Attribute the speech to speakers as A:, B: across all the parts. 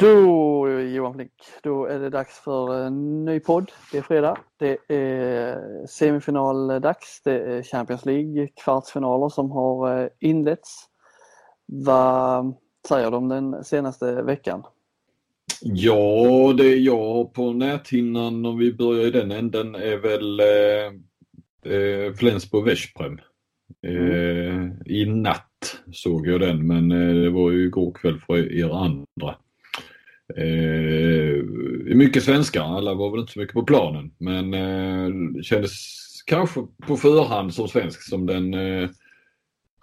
A: Då Johan Flink, då är det dags för en ny podd. Det är fredag. Det är semifinaldags. Det är Champions League kvartsfinaler som har eh, inletts. Vad säger du om den senaste veckan?
B: Ja, det jag har på näthinnan om vi börjar i den änden är väl eh, eh, Flensburg-Veszprem. Eh, I natt såg jag den men eh, det var ju igår kväll för er andra. Eh, mycket svenskar, alla var väl inte så mycket på planen men eh, kändes kanske på förhand som svensk som den eh,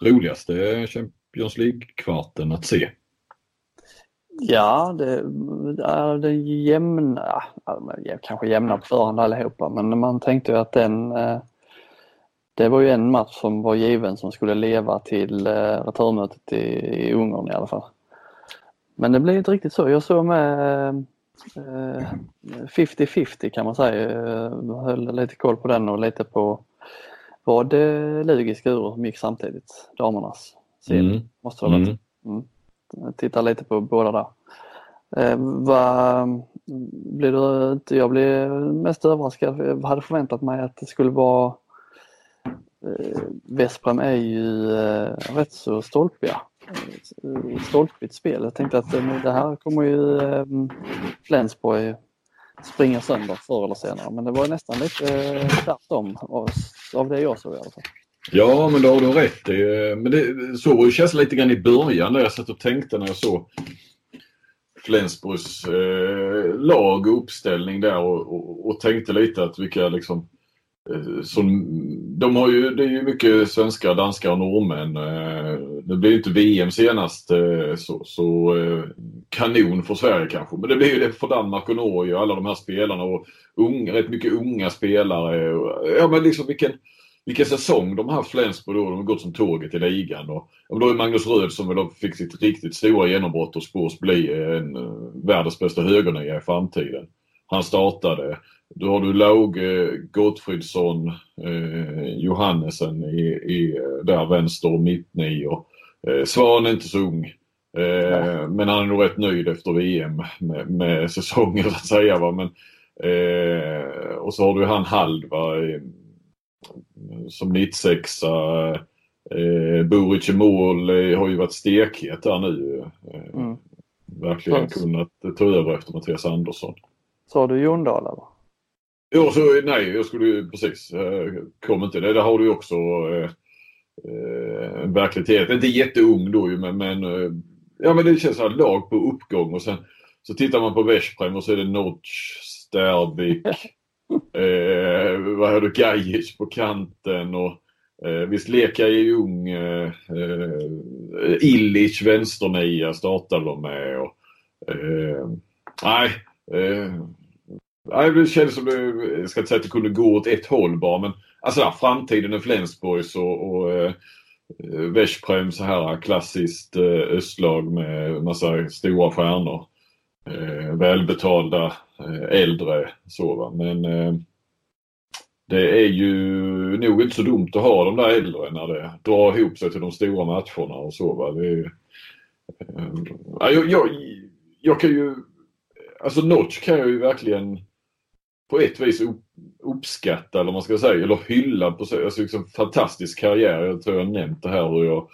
B: roligaste Champions League-kvarten att se.
A: Ja, det är den jämna, kanske jämna på förhand allihopa, men man tänkte ju att den eh, det var ju en match som var given som skulle leva till eh, returmötet i Ungern i alla fall. Men det blev inte riktigt så. Jag såg med 50-50 eh, kan man säga. Jag höll lite koll på den och lite på vad Lugi Skuru som gick samtidigt, damernas serie. Mm. Måste det ha varit. Mm. mm. Titta lite på båda där. Eh, vad, blir du, jag blev mest överraskad. Jag hade förväntat mig att det skulle vara eh, Vesprem är ju eh, rätt så stolpiga stolpigt spel. Jag tänkte att eh, det här kommer ju ehm, Flensburg springa sönder förr eller senare. Men det var nästan lite eh, tvärtom av det jag såg i alla fall.
B: Ja, men då har du rätt i. Eh, men det, så var det känslan lite grann i början där jag satt och tänkte när jag såg Flensburgs eh, lag och uppställning där och, och, och, tänkte lite att vilka liksom Eh, som, de har ju, det är ju mycket svenskar, danskar och norrmän. Eh, det blir inte VM senast eh, så, så kanon för Sverige kanske. Men det blir ju det för Danmark och Norge och alla de här spelarna och unga, rätt mycket unga spelare. Ja men liksom vilken, vilken säsong de har haft Flensburg då. De har gått som tåget i ligan. Och, och då är Magnus Röd som väl fick sitt riktigt stora genombrott och spås bli en världens bästa högernia i framtiden. Han startade. Då har du Lauge, Gottfridsson, eh, Johannesen i, i, där vänster och mittnio. Eh, Svan är inte så ung. Eh, men han är nog rätt nöjd efter VM med, med säsongen så att säga. Va? Men, eh, och så har du han Halva eh, som nittsexa. Eh, Buric i mål eh, har ju varit stekhet där nu. Eh, mm. Verkligen kunnat ta över efter Mattias Andersson.
A: Sa du Jondal eller?
B: Ja, så, nej, jag skulle precis, eh, kom inte det. Där har du också eh, eh, en verklighet. Inte jätteung då ju men, men eh, ja men det känns som lag på uppgång och sen så tittar man på Veszprem och så är det Notch, Sterbik, eh, vad har du, Gajic på kanten och eh, visst Leka är ju ung, eh, eh, Illich vänsternia startar de med och eh, nej eh, det kändes som det, jag ska inte säga att det kunde gå åt ett håll bara men alltså där, framtiden är Flensburgs och, och eh, Veszprem så här klassiskt eh, östlag med massa stora stjärnor. Eh, välbetalda, eh, äldre så va. Men eh, det är ju nog inte så dumt att ha de där äldre när det drar ihop sig till de stora matcherna och så va. Det är, eh, jag, jag, jag kan ju Alltså Notch kan jag ju verkligen på ett vis uppskatta eller man ska säga, eller hylla på så, alltså liksom fantastisk karriär. Jag tror jag nämnt det här hur jag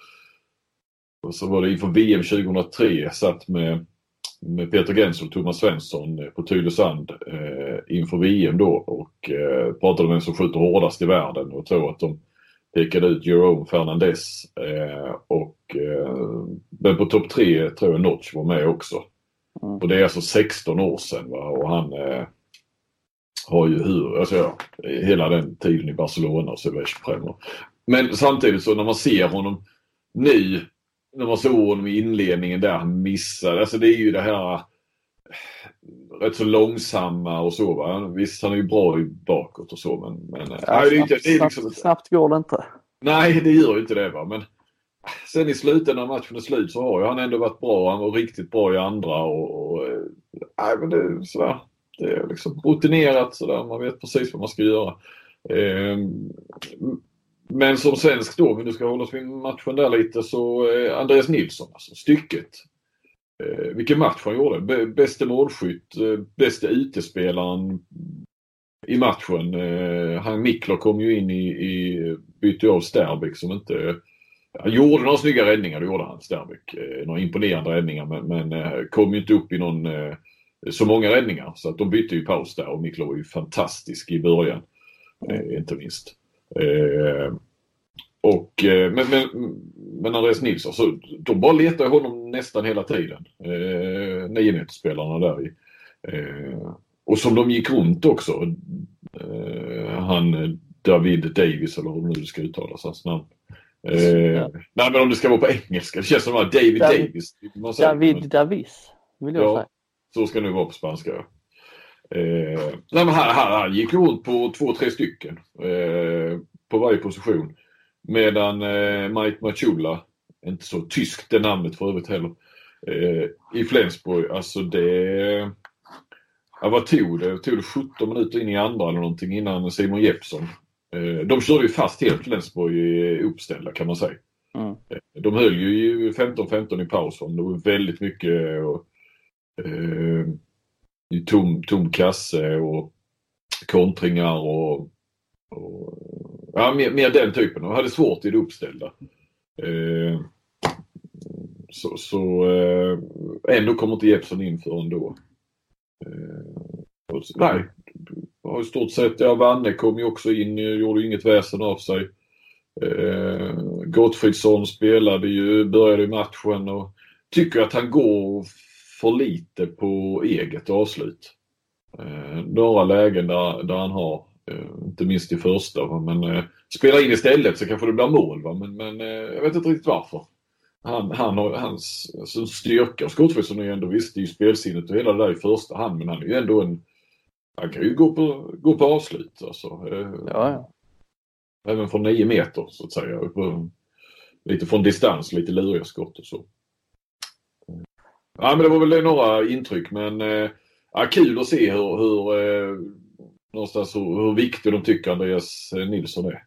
B: och så var det inför VM 2003 satt med, med Peter Gensel och Thomas Svensson på Tylösand eh, inför VM då och eh, pratade om vem som skjuter hårdast i världen och tror att de pekade ut Jerome Fernandez eh, och eh, men på topp tre tror jag Notch var med också. Mm. Och det är alltså 16 år sedan va? och han eh, har ju hur, alltså ja, hela den tiden i Barcelona och Silvestre Men samtidigt så när man ser honom nu, när man såg honom i inledningen där han missade, alltså det är ju det här rätt så långsamma och så va. Visst han är ju bra i bakåt och så men... men ja,
A: nej, det är inte, det är liksom, snabbt, snabbt går det inte.
B: Nej det gör ju inte det va men sen i slutändan när matchen är slut så har ju han ändå varit bra. Han var riktigt bra i andra och... och nej men det är sådär. Det är liksom rutinerat sådär, man vet precis vad man ska göra. Ehm, men som svensk då, om vi nu ska hålla oss vid matchen där lite, så eh, Andreas Nilsson, alltså stycket. Eh, vilken match han gjorde. Bäste målskytt, eh, bästa IT-spelaren i matchen. Han Mikler kom ju in i, i bytte av Sterbik som inte han gjorde några snygga räddningar, det gjorde han, Sterbik. Några imponerande räddningar men, men kom ju inte upp i någon eh, så många räddningar. Så att de bytte ju paus där och Miklo var ju fantastisk i början. Eh, inte minst. Eh, och, eh, men, men, men Andreas Nilsson, så de bara letade honom nästan hela tiden. Eh, Niometerspelarna där i. Eh, och som de gick runt också. Eh, han David Davis eller hur nu ska uttalas hans namn. Ja. Nej men om det ska vara på engelska. Det känns som att David, David Davis.
A: David Davis vill jag ja, säga.
B: Så ska det vara på spanska. Eh, nej, här, här, här gick runt på två, tre stycken eh, på varje position. Medan eh, Mike Machula, inte så tyskt det namnet för övrigt heller, eh, i Flensburg, alltså det... Ja, vad tog det? Tog det 17 minuter in i andra eller någonting innan Simon Jeppsson. Eh, de körde ju fast helt Flensburg uppställda kan man säga. Mm. Eh, de höll ju 15-15 i pausen. Det var väldigt mycket och, eh, tom, tom kasse och kontringar och, och ja, mer, mer, den typen. De hade svårt i det uppställda. Eh, så så eh, ändå kommer inte Jeppsson in förrän då. Eh, och, nej, Ja, i stort sett, ja Vanne kom ju också in, gjorde inget väsen av sig. Eh, Gottfridsson spelade ju, började matchen och tycker att han går för lite på eget avslut. Eh, några lägen där, där han har, eh, inte minst i första, va? men eh, spelar in istället så kanske det blir mål. Va? Men, men eh, jag vet inte riktigt varför. Han, han har, hans alltså, styrka hos Gottfridsson är ju ändå, visst det är ju spelsinnet och hela det där i första hand, men han är ju ändå en han kan ju gå på, gå på avslut alltså.
A: Eh, ja, ja.
B: Även från nio meter så att säga. Lite från distans, lite luriga skott och så. Ja men det var väl några intryck men eh, ja, kul att se hur, hur, eh, någonstans hur, hur viktig de tycker Andreas Nilsson är.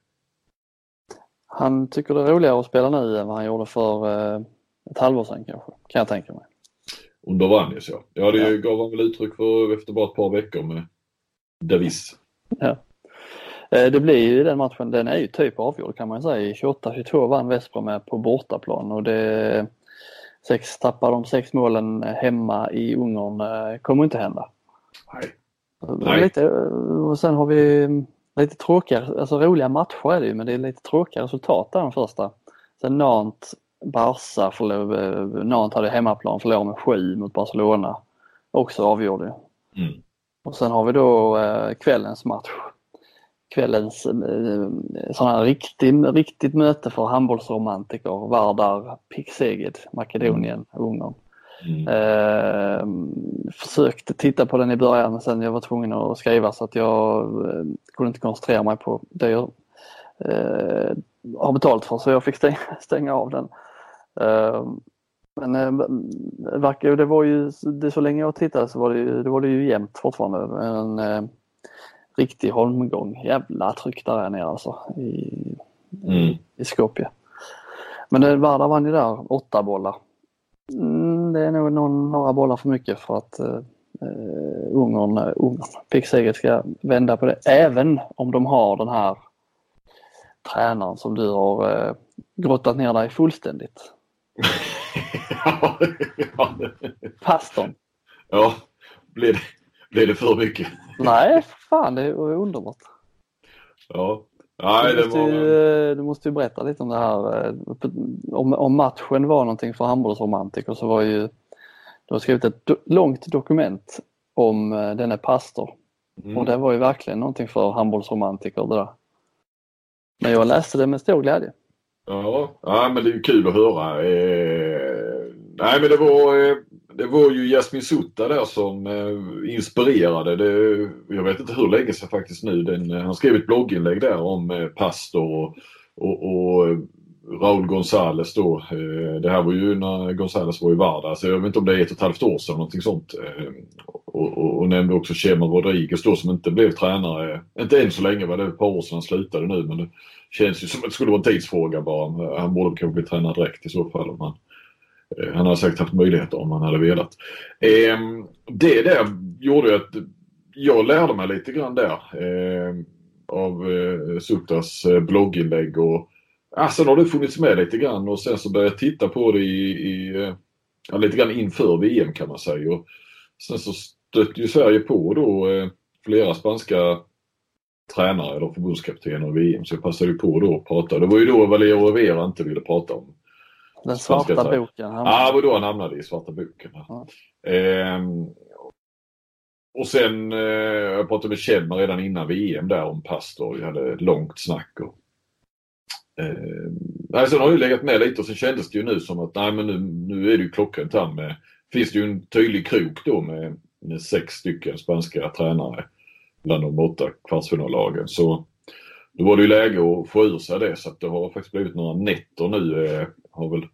A: Han tycker det är roligare att spela nu än vad han gjorde för ett halvår sedan kanske, kan jag tänka mig.
B: Under Vanjes ja. Ja det ja. gav han väl uttryck för efter bara ett par veckor med Davis.
A: Ja. Eh, det blir ju den matchen, den är ju typ avgjord kan man säga. 28-22 vann Vesper med på bortaplan och det sex, tappar de sex målen hemma i Ungern eh, kommer inte hända.
B: Nej.
A: Nej. Lite, och sen har vi lite tråkiga, alltså roliga matcher är det ju men det är lite tråkiga resultat där den första. Sen Nantes, Barca, Nantes hade hemmaplan, förlorade med 7 mot Barcelona. Också avgjord mm. Och sen har vi då eh, kvällens match. Kvällens eh, sån här riktig, riktigt möte för handbollsromantiker. Vardar, Pikseged, Makedonien, Ungern. Mm. Eh, försökte titta på den i början men sen jag var tvungen att skriva så att jag eh, kunde inte koncentrera mig på det jag eh, har betalt för så jag fick stänga, stänga av den. Eh, men eh, det var ju, det, så länge jag tittade så var det det var det ju jämnt fortfarande. En eh, riktig holmgång. Jävla tryck där nere alltså i, mm. i Skopje. Men eh, Vardar vann ju där åtta bollar. Mm, det är nog någon, några bollar för mycket för att eh, Ungern, uh, Ungern Pickseget ska vända på det. Även om de har den här tränaren som du har eh, grottat ner dig fullständigt. Pastorn.
B: Ja, blev det, blev det för mycket?
A: Nej, fan det är underbart.
B: Ja.
A: Nej, du, måste ju, du måste ju berätta lite om det här. Eh, om, om matchen var någonting för handbollsromantiker så var ju du har skrivit ett do, långt dokument om uh, denne pastor. Mm. Och det var ju verkligen någonting för handbollsromantiker det där. Men jag läste det med stor glädje.
B: Ja, ja men det är ju kul att höra. Eh, nej men det var, eh, det var ju Jasmin Sutta där som eh, inspirerade. Det, jag vet inte hur länge sedan faktiskt nu. Den, eh, han skrev ett blogginlägg där om pastor och, och, och Raúl González då. Det här var ju när González var i Varda, så jag vet inte om det är ett och ett halvt år sedan någonting sånt. Och, och, och nämnde också Chema Rodriguez då som inte blev tränare, inte än så länge, var det ett par år sedan han slutade nu men det känns ju som att det skulle vara en tidsfråga bara. Han borde kanske bli tränare direkt i så fall om han Eh, Eh, han hade säkert haft möjligheter om han hade velat. Ehm, det där gjorde att jag lärde mig lite grann där ehm, av eh, Suktas eh, blogginlägg och ah, sen har det funnits med lite grann och sen så började jag titta på det i, i ja, lite grann inför VM kan man säga. Och sen så stötte ju Sverige på då flera spanska tränare eller förbundskaptener i VM så jag passade ju på då att prata. Det var ju då Valero Rivera inte ville prata om
A: den svarta boken?
B: Ja, det var då han hamnade i svarta boken. Ja. Ehm, och sen, eh, jag pratade med Kjellman redan innan VM där om Pastor. Vi hade ett långt snack. Och, eh, sen har jag legat med lite och sen kändes det ju nu som att nej men nu, nu är det ju klockrent här med, finns det ju en tydlig krok då med, med sex stycken spanska tränare bland de åtta kvartsfinallagen. Så då var det ju läge att få ur sig det så att det har faktiskt blivit några nätter nu. Eh, har väl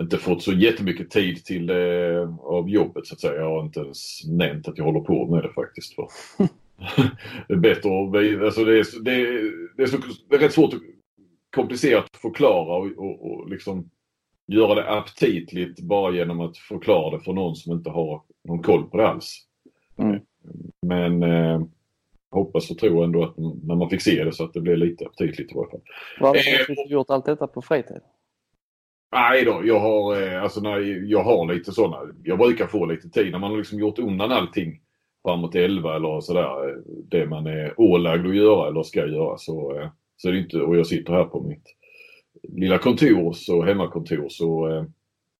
B: inte fått så jättemycket tid till eh, av jobbet så att säga. Jag har inte ens nämnt att jag håller på med det faktiskt. För. det är bättre att, alltså det är, det är, det är, så, det är rätt svårt och komplicerat att förklara och, och, och liksom göra det aptitligt bara genom att förklara det för någon som inte har någon koll på det alls. Mm. Men eh, hoppas och tror ändå att när man fick se det så att det blev lite aptitligt i varje fall.
A: Vad har du eh, gjort allt detta på fritid?
B: Nej då, jag har, eh, alltså när jag har lite sådana. Jag brukar få lite tid när man har liksom gjort undan allting framåt 11 eller sådär. Eh, det man är ålagd att göra eller ska göra så, så är det inte, och jag sitter här på mitt lilla kontor, så hemmakontor så,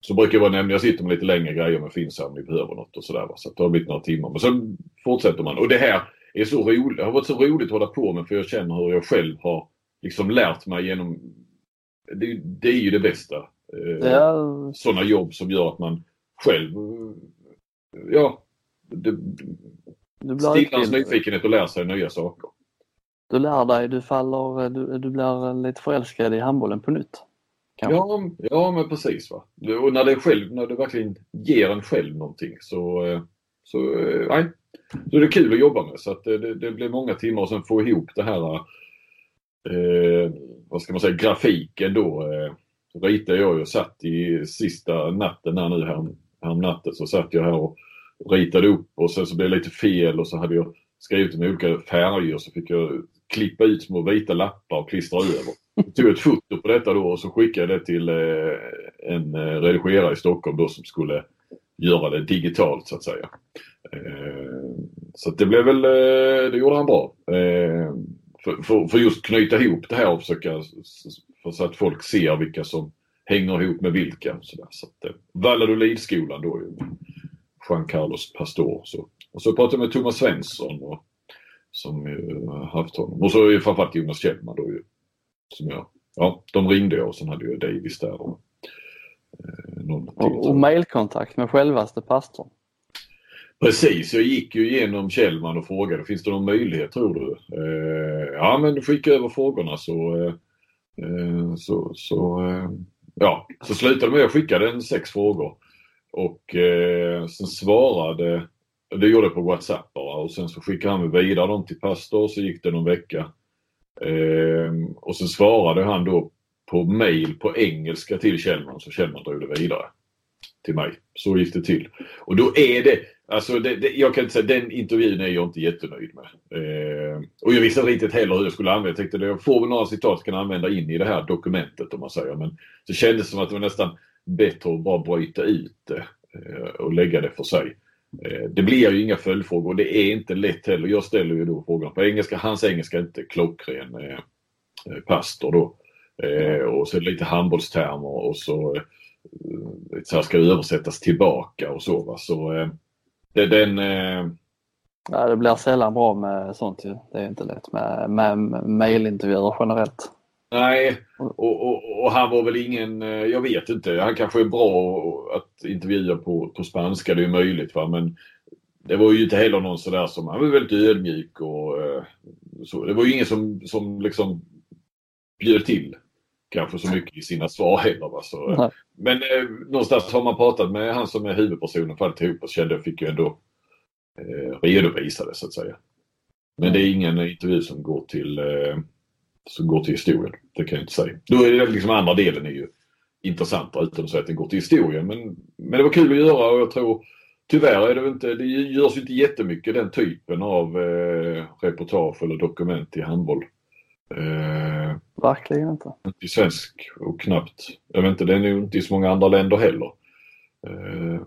B: så brukar jag vara nämnd, jag sitter med lite längre grejer med Finns om ni behöver något och sådär. Så det har blivit några timmar. Men sen fortsätter man. Och det här är så roligt, har varit så roligt att hålla på med för jag känner hur jag själv har liksom lärt mig genom det, det är ju det bästa Eh, ja. Sådana jobb som gör att man själv, ja, det, stillar ens nyfikenhet och lär sig nya saker.
A: Du lär dig, du faller, du, du blir lite förälskad i handbollen på nytt.
B: Ja, ja men precis. Va? Och när det, själv, när det verkligen ger en själv någonting så, så, eh, nej, så är kul att jobba med. Så att det, det blir många timmar och sen få ihop det här, eh, vad ska man säga, grafiken då. Eh, ritade jag och satt i sista natten här nu här, här natten så satt jag här och ritade upp och sen så blev det lite fel och så hade jag skrivit med olika färger så fick jag klippa ut små vita lappar och klistra över. Jag tog ett foto på detta då och så skickade jag det till eh, en eh, redigerare i Stockholm då som skulle göra det digitalt så att säga. Eh, så det blev väl, eh, det gjorde han bra. Eh, för, för, för just knyta ihop det här och försöka så att folk ser vilka som hänger ihop med vilka. Så, där. så att, Valladolidskolan då Juan Carlos Pastor. Så. Och så pratade jag med Thomas Svensson och, som ju haft honom. Och så framförallt Jonas Kjellman då ju. Som jag, ja, de ringde jag och sen hade jag Davis där. Och,
A: eh, och, och mailkontakt med självaste pastorn.
B: Precis, jag gick ju igenom Kjellman och frågade finns det någon möjlighet tror du? Eh, ja men skicka över frågorna så, eh, så, så eh, ja, så slutade med att jag skickade en sex frågor. Och eh, sen svarade, det gjorde jag på WhatsApp bara och sen så skickade han vidare dem till pastor så gick det någon vecka. Eh, och sen svarade han då på mail på engelska till Kjellman så Kjellman drog det vidare till mig. Så gick det till. Och då är det, alltså det, det, jag kan inte säga, den intervjun är jag inte jättenöjd med. Eh, och jag visste inte riktigt heller hur jag skulle använda Jag tänkte jag får väl några citat jag kan använda in i det här dokumentet om man säger. Men så kändes det som att det var nästan bättre att bara bryta ut det eh, och lägga det för sig. Eh, det blir ju inga följdfrågor och det är inte lätt heller. Jag ställer ju då frågan på engelska. Hans engelska är inte klockren eh, eh pastor då. Eh, och så lite handbollstermer och så så här ska översättas tillbaka och så. Va? Så eh, det, den... Eh...
A: Ja, det blir sällan bra med sånt ju. Det är inte lätt med, med mejlintervjuer generellt.
B: Nej, och, och, och, han var väl ingen, eh, jag vet inte, han kanske är bra att intervjua på, på spanska, det är möjligt va, men det var ju inte heller någon sådär som, han var väldigt ödmjuk och eh, så. Det var ju ingen som, som liksom bjöd till kanske så mycket i sina svar heller. Va? Så, men eh, någonstans har man pratat med han som är huvudpersonen för alltihop och kände jag fick ju ändå eh, redovisa det så att säga. Men det är ingen intervju som går till, eh, som går till historien. Det kan jag inte säga. Då är det liksom andra delen är ju intressanta utan att säga att den går till historien. Men, men det var kul att göra och jag tror tyvärr är det inte, det görs inte jättemycket den typen av eh, reportage eller dokument i handboll.
A: Eh, Verkligen inte.
B: Inte i svensk och knappt, jag vet inte, det är nog inte i så många andra länder heller. Eh,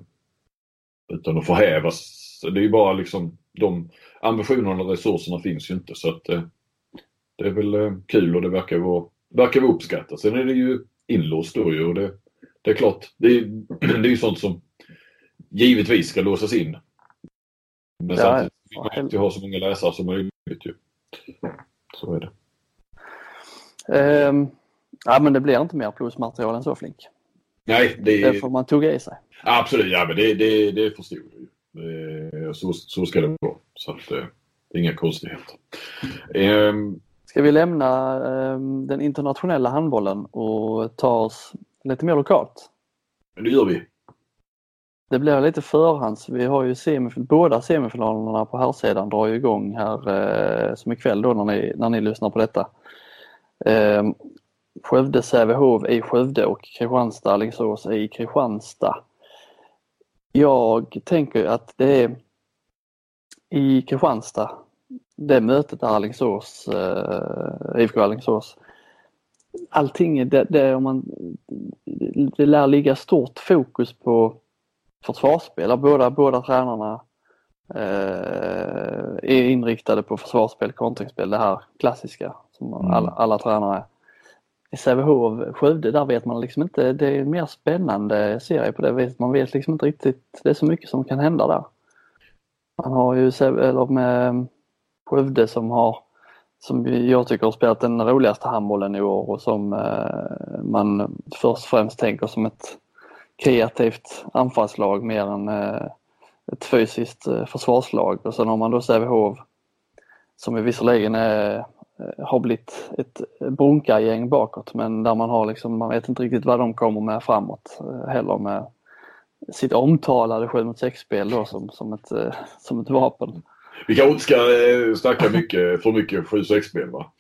B: utan att förhävas. Det är ju bara liksom de ambitionerna och resurserna finns ju inte så att eh, det är väl eh, kul och det verkar vara, verkar vara uppskattat. Sen är det ju inlåst då ju och det, det är klart, det är, det är ju sånt som givetvis ska låsas in. Men ja, samtidigt vill man ju ha så många läsare som möjligt ju. Så är det.
A: Um, ja men det blir inte mer plusmaterial än så Flink.
B: Nej, det,
A: det får man tugga i sig.
B: Absolut, ja men det, det, det förstod jag ju. Så, så ska det vara. Så att, eh, det är inga konstigheter. Um,
A: Ska vi lämna um, den internationella handbollen och ta oss lite mer lokalt?
B: Det gör vi.
A: Det blir lite förhands. Vi har ju semifin båda semifinalerna på här sidan drar ju igång här eh, som ikväll då när ni, när ni lyssnar på detta. Eh, Skövde Sävehof i Skövde och Kristianstad Alingsås i Kristianstad. Jag tänker att det är i Kristianstad, det mötet är Alingsås, eh, IFK Alingsås. Allting, det, det, om man, det lär ligga stort fokus på försvarsspel. Båda, båda tränarna eh, är inriktade på försvarsspel, kontringsspel, det här klassiska som mm. alla, alla tränare. I Sävehof, Skövde, där vet man liksom inte, det är en mer spännande serie på det viset. Man vet liksom inte riktigt, det är så mycket som kan hända där. Man har ju eller med Skövde som har, som jag tycker har spelat den roligaste handbollen i år och som eh, man först och främst tänker som ett kreativt anfallslag mer än eh, ett fysiskt eh, försvarslag. Och sen har man då Sävehof som visserligen är, har blivit ett brunkargäng bakåt men där man har liksom, man vet inte riktigt vad de kommer med framåt heller med sitt omtalade 7 mot 6-spel då som, som, ett, som ett vapen.
B: Vi kanske inte ska snacka mycket, för mycket 7-6-spel va?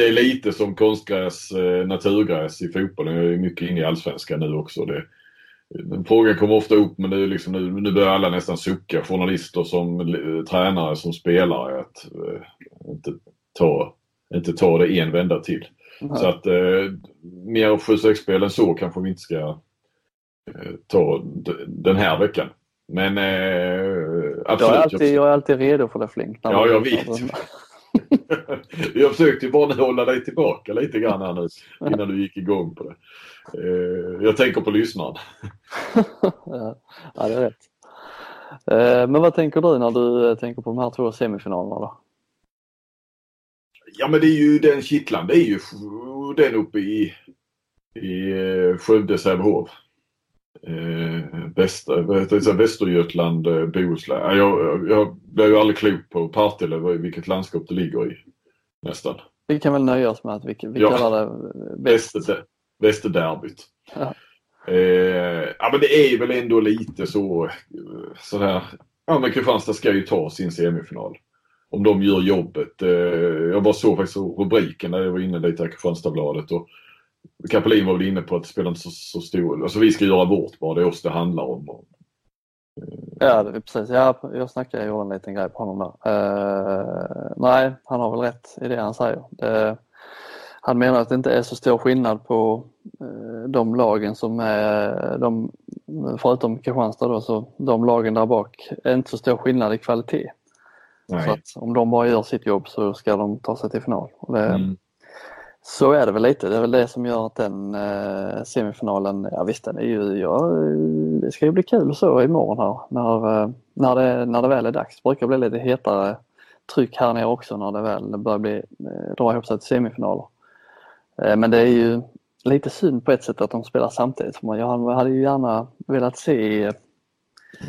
B: det är lite som konstgräs, eh, naturgräs i fotbollen. Jag är mycket inne i allsvenskan nu också. Det, den frågan kommer ofta upp men är liksom nu, nu börjar alla nästan sucka. Journalister som eh, tränare som spelare att eh, inte, ta, inte ta det en vända till. Mm. Så att eh, mer 7-6-spel än så kanske vi inte ska eh, ta den här veckan. Men eh, absolut.
A: Jag är, alltid, jag är alltid redo för det Flink.
B: Ja, jag vet. jag försökte ju bara hålla dig tillbaka lite grann här nu innan du gick igång på det. Eh, jag tänker på lyssnaren.
A: ja, det är rätt. Eh, men vad tänker du när du tänker på de här två semifinalerna då?
B: Ja men det är ju den kittlan, det är ju den uppe i, i eh, Skövde, Sävehof. Eh, väster, Västergötland, Bohuslän. Jag, jag blev ju aldrig klok på Partille, vilket landskap det ligger i nästan.
A: Vi kan väl nöja oss med att vi, vi ja. kallar det
B: väst. Västerderbyt. Ja. Eh, ja men det är väl ändå lite så sådär. Ja men Kristianstad ska ju ta sin semifinal. Om de gör jobbet. Eh, jag bara såg faktiskt rubriken när jag var inne lite i Kristianstadsbladet. Och Kapelin var väl inne på att det spelar inte så, så stor Alltså vi ska göra vårt bara. Det är oss det handlar om.
A: Eh, ja, precis. Ja, jag snackade, ju gjorde en liten grej på honom där. Uh, nej, han har väl rätt i det han säger. Uh, han menar att det inte är så stor skillnad på uh, de lagen som är, de, förutom Kristianstad då, så de lagen där bak är inte så stor skillnad i kvalitet. Nej. Så att om de bara gör sitt jobb så ska de ta sig till final. Det, mm. Så är det väl lite. Det är väl det som gör att den eh, semifinalen, ja visst den är ju, ja, det ska ju bli kul så imorgon här när, eh, när, det, när det väl är dags. Det brukar bli lite hetare tryck här nere också när det väl börjar bli, eh, dra ihop sig till semifinaler. Eh, men det är ju lite synd på ett sätt att de spelar samtidigt. Jag hade ju gärna velat se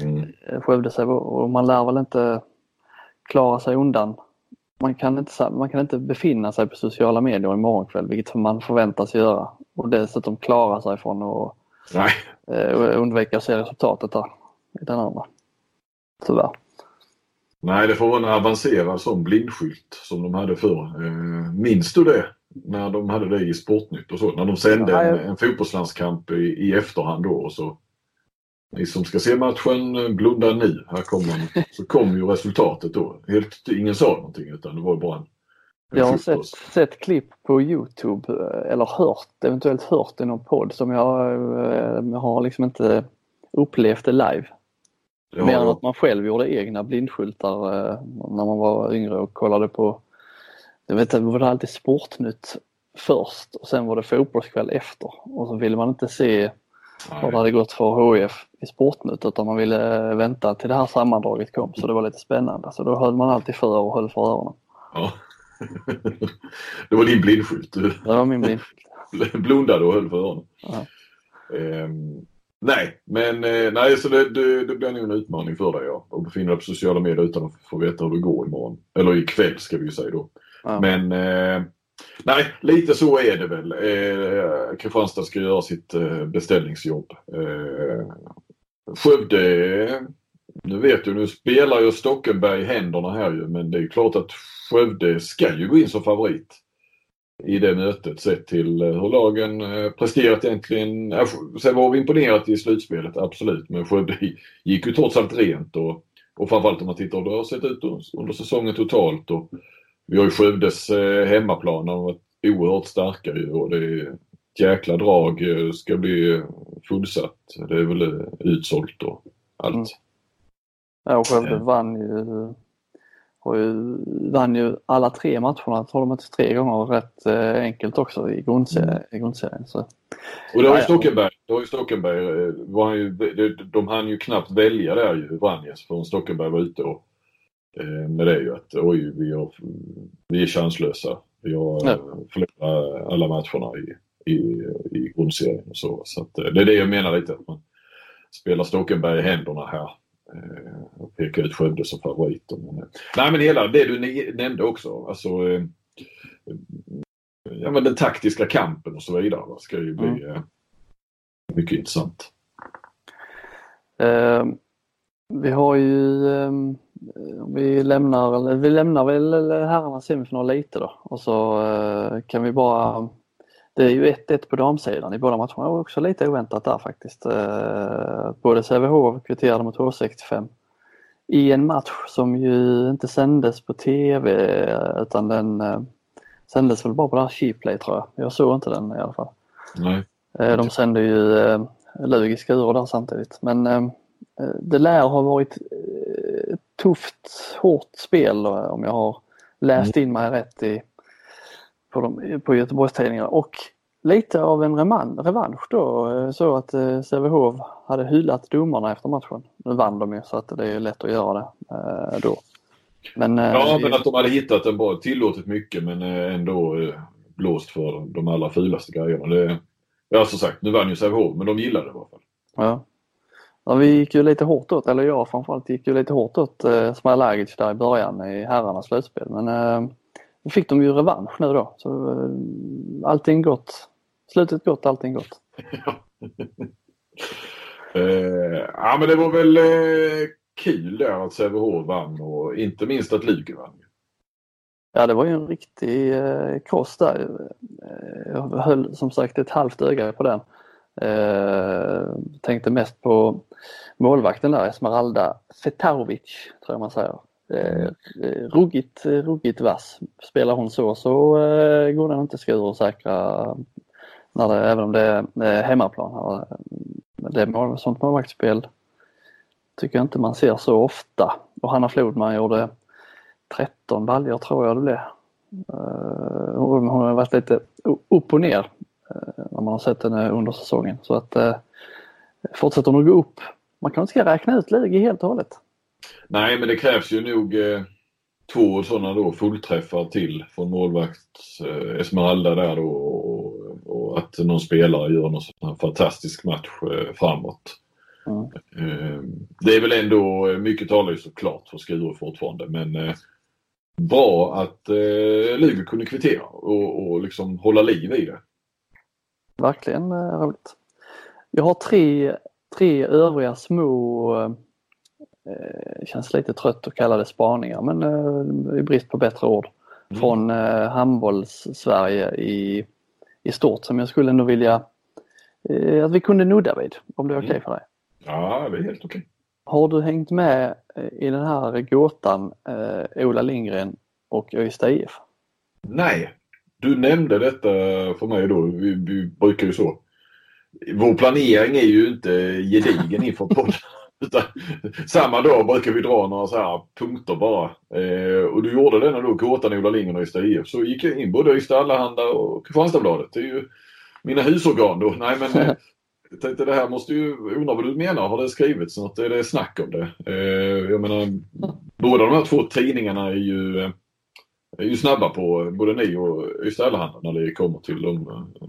A: mm. Skövde och man lär väl inte klara sig undan man kan, inte, man kan inte befinna sig på sociala medier imorgon kväll, vilket man förväntas göra. Och dessutom klara sig från att Nej. Eh, undvika att se resultatet där i den andra. Tyvärr.
B: Nej, det får vara en avancerad sån blindskylt som de hade förr. Eh, minns du det? när de hade det i Sportnytt och så. När de sände en, en fotbollslandskamp i, i efterhand då och så ni som ska se matchen, blunda nu. Här kommer Så kom ju resultatet då. Helt, ingen sa någonting utan det var bara en,
A: en Jag har sett, sett klipp på Youtube eller hört, eventuellt hört i någon podd som jag, jag eh, har liksom inte upplevt det live. Ja. Mer än att man själv gjorde egna blindskyltar eh, när man var yngre och kollade på, jag vet inte, var det alltid Sportnytt först och sen var det fotbollskväll efter och så ville man inte se hur det hade gått för HIF i Sportnytt utan man ville vänta till det här sammandraget kom så det var lite spännande. Så då höll man alltid för och höll för öronen.
B: Ja. det var din blindskylt?
A: Det var min blindskylt.
B: Blundade och höll för öronen? Ja. Um, nej, men eh, nej, så det, det, det blir nog en utmaning för dig ja. Att befinna dig på sociala medier utan att få veta hur det går imorgon. Eller ikväll ska vi ju säga då. Ja. Men eh, Nej, lite så är det väl. Eh, Kristianstad ska göra sitt eh, beställningsjobb. Eh, Skövde, nu vet du, nu spelar ju Stockenberg händerna här ju, men det är klart att Skövde ska ju gå in som favorit i det mötet sett till eh, hur lagen eh, presterat egentligen. Sen var vi imponerat i slutspelet, absolut, men Skövde gick ju trots allt rent och, och framförallt om man tittar hur det har sett ut under säsongen totalt. Och, vi har ju Skövdes eh, hemmaplan, de har varit oerhört starka ju och det är ett jäkla drag. Eh, ska bli fullsatt. Det är väl eh, utsålt och allt. Mm.
A: Ja, och Skövde ja. vann ju och vann ju alla tre matcherna, tror de inte tre gånger rätt enkelt också i, grundserien. I grundserien så.
B: Och det har ju Stockenberg, det har ju Stockenberg var han ju, de hann ju knappt välja där ju, Vranjes, förrän Stockenberg var ute och med det ju att oj, vi, har, vi är chanslösa. Vi har ja. förlorat alla matcherna i, i, i grundserien och så. Så att, eh, det är det jag menar lite, att man spelar Stockenberg i händerna här eh, och pekar ut Skövde som favoriter. Men, nej men hela det du nämnde också, alltså ja, men den taktiska kampen och så vidare ska ju bli mm. mycket intressant.
A: Uh, vi har ju um vi lämnar, vi lämnar väl herrarnas semifinal lite då och så eh, kan vi bara det är ju 1-1 på damsidan i båda matcherna och också lite oväntat där faktiskt. Eh, både Sävehof kvitterade mot H65 i en match som ju inte sändes på TV utan den eh, sändes väl bara på det här Cheaplay tror jag. Jag såg inte den i alla fall.
B: Nej.
A: De sände ju Lug i Skuru där samtidigt men det lär ha varit tufft, hårt spel om jag har läst in mig rätt i, på, de, på Göteborgstidningarna och lite av en reman, revansch då så att eh, Sävehof hade hyllat domarna efter matchen. Nu vann de ju så att det är lätt att göra det eh, då.
B: Men, eh, ja, men att de hade hittat en bra, tillåtit mycket men ändå blåst för de allra fulaste grejerna. Det, ja som sagt, nu vann ju Sävehof men de gillade det i alla fall.
A: Ja. Ja, vi gick ju lite hårt åt, eller jag framförallt gick ju lite hårt åt eh, Smailagic där i början i herrarnas slutspel. Men eh, då fick de ju revansch nu då. Så eh, allting gott. Slutet gott, allting gott.
B: eh, ja men det var väl eh, kul där att Sävehof vann och inte minst att Lugi vann.
A: Ja det var ju en riktig eh, kross där. Eh, jag höll som sagt ett halvt öga på den. Eh, tänkte mest på målvakten där, Esmeralda Fetarovic tror jag man säger. Eh, ruggigt, ruggigt vass. Spelar hon så så eh, går den inte skur och säkra när det, även om det är hemmaplan. Det är sånt målvaktsspel tycker jag inte man ser så ofta. Och Hanna Flodman gjorde 13 baljor tror jag det blev. Eh, hon har varit lite upp och ner Eh, när man har sett henne under säsongen. Så att eh, fortsätter att gå upp. Man kanske ska räkna ut Lugi helt och hållet.
B: Nej, men det krävs ju nog eh, två sådana då fullträffar till från målvakt eh, Esmeralda där då och, och, att någon spelare gör någon sån fantastisk match eh, framåt. Mm. Eh, det är väl ändå, mycket talar ju såklart för Skuru fortfarande men eh, bra att eh, Lugi kunde kvittera och, och liksom hålla liv i det
A: verkligen eh, roligt. Jag har tre, tre övriga små, eh, känns lite trött att kalla det spaningar men eh, i brist på bättre ord. mm. från eh, handbolls-Sverige i, i stort som jag skulle ändå vilja eh, att vi kunde nudda vid, om det är okej okay mm. för dig.
B: Ja, det är helt okej. Okay.
A: Har du hängt med eh, i den här gåtan eh, Ola Lindgren och Öysta IF?
B: Nej, du nämnde detta för mig då. Vi, vi brukar ju så. Vår planering är ju inte gedigen inför podden. Utan, samma dag brukar vi dra några så här punkter bara. Eh, och du gjorde det när du gåtan Ola Lindgren och Ystad IF. Så gick jag in både Ystad Allehanda och Kristianstadsbladet. Det är ju mina husorgan då. Nej men eh, jag tänkte det här måste ju, undra vad du menar. Har det skrivits något? Är det snack om det? Eh, jag menar, båda de här två tidningarna är ju, eh, är ju snabba på, både ni och Ystad Allehanda när det kommer till de, eh,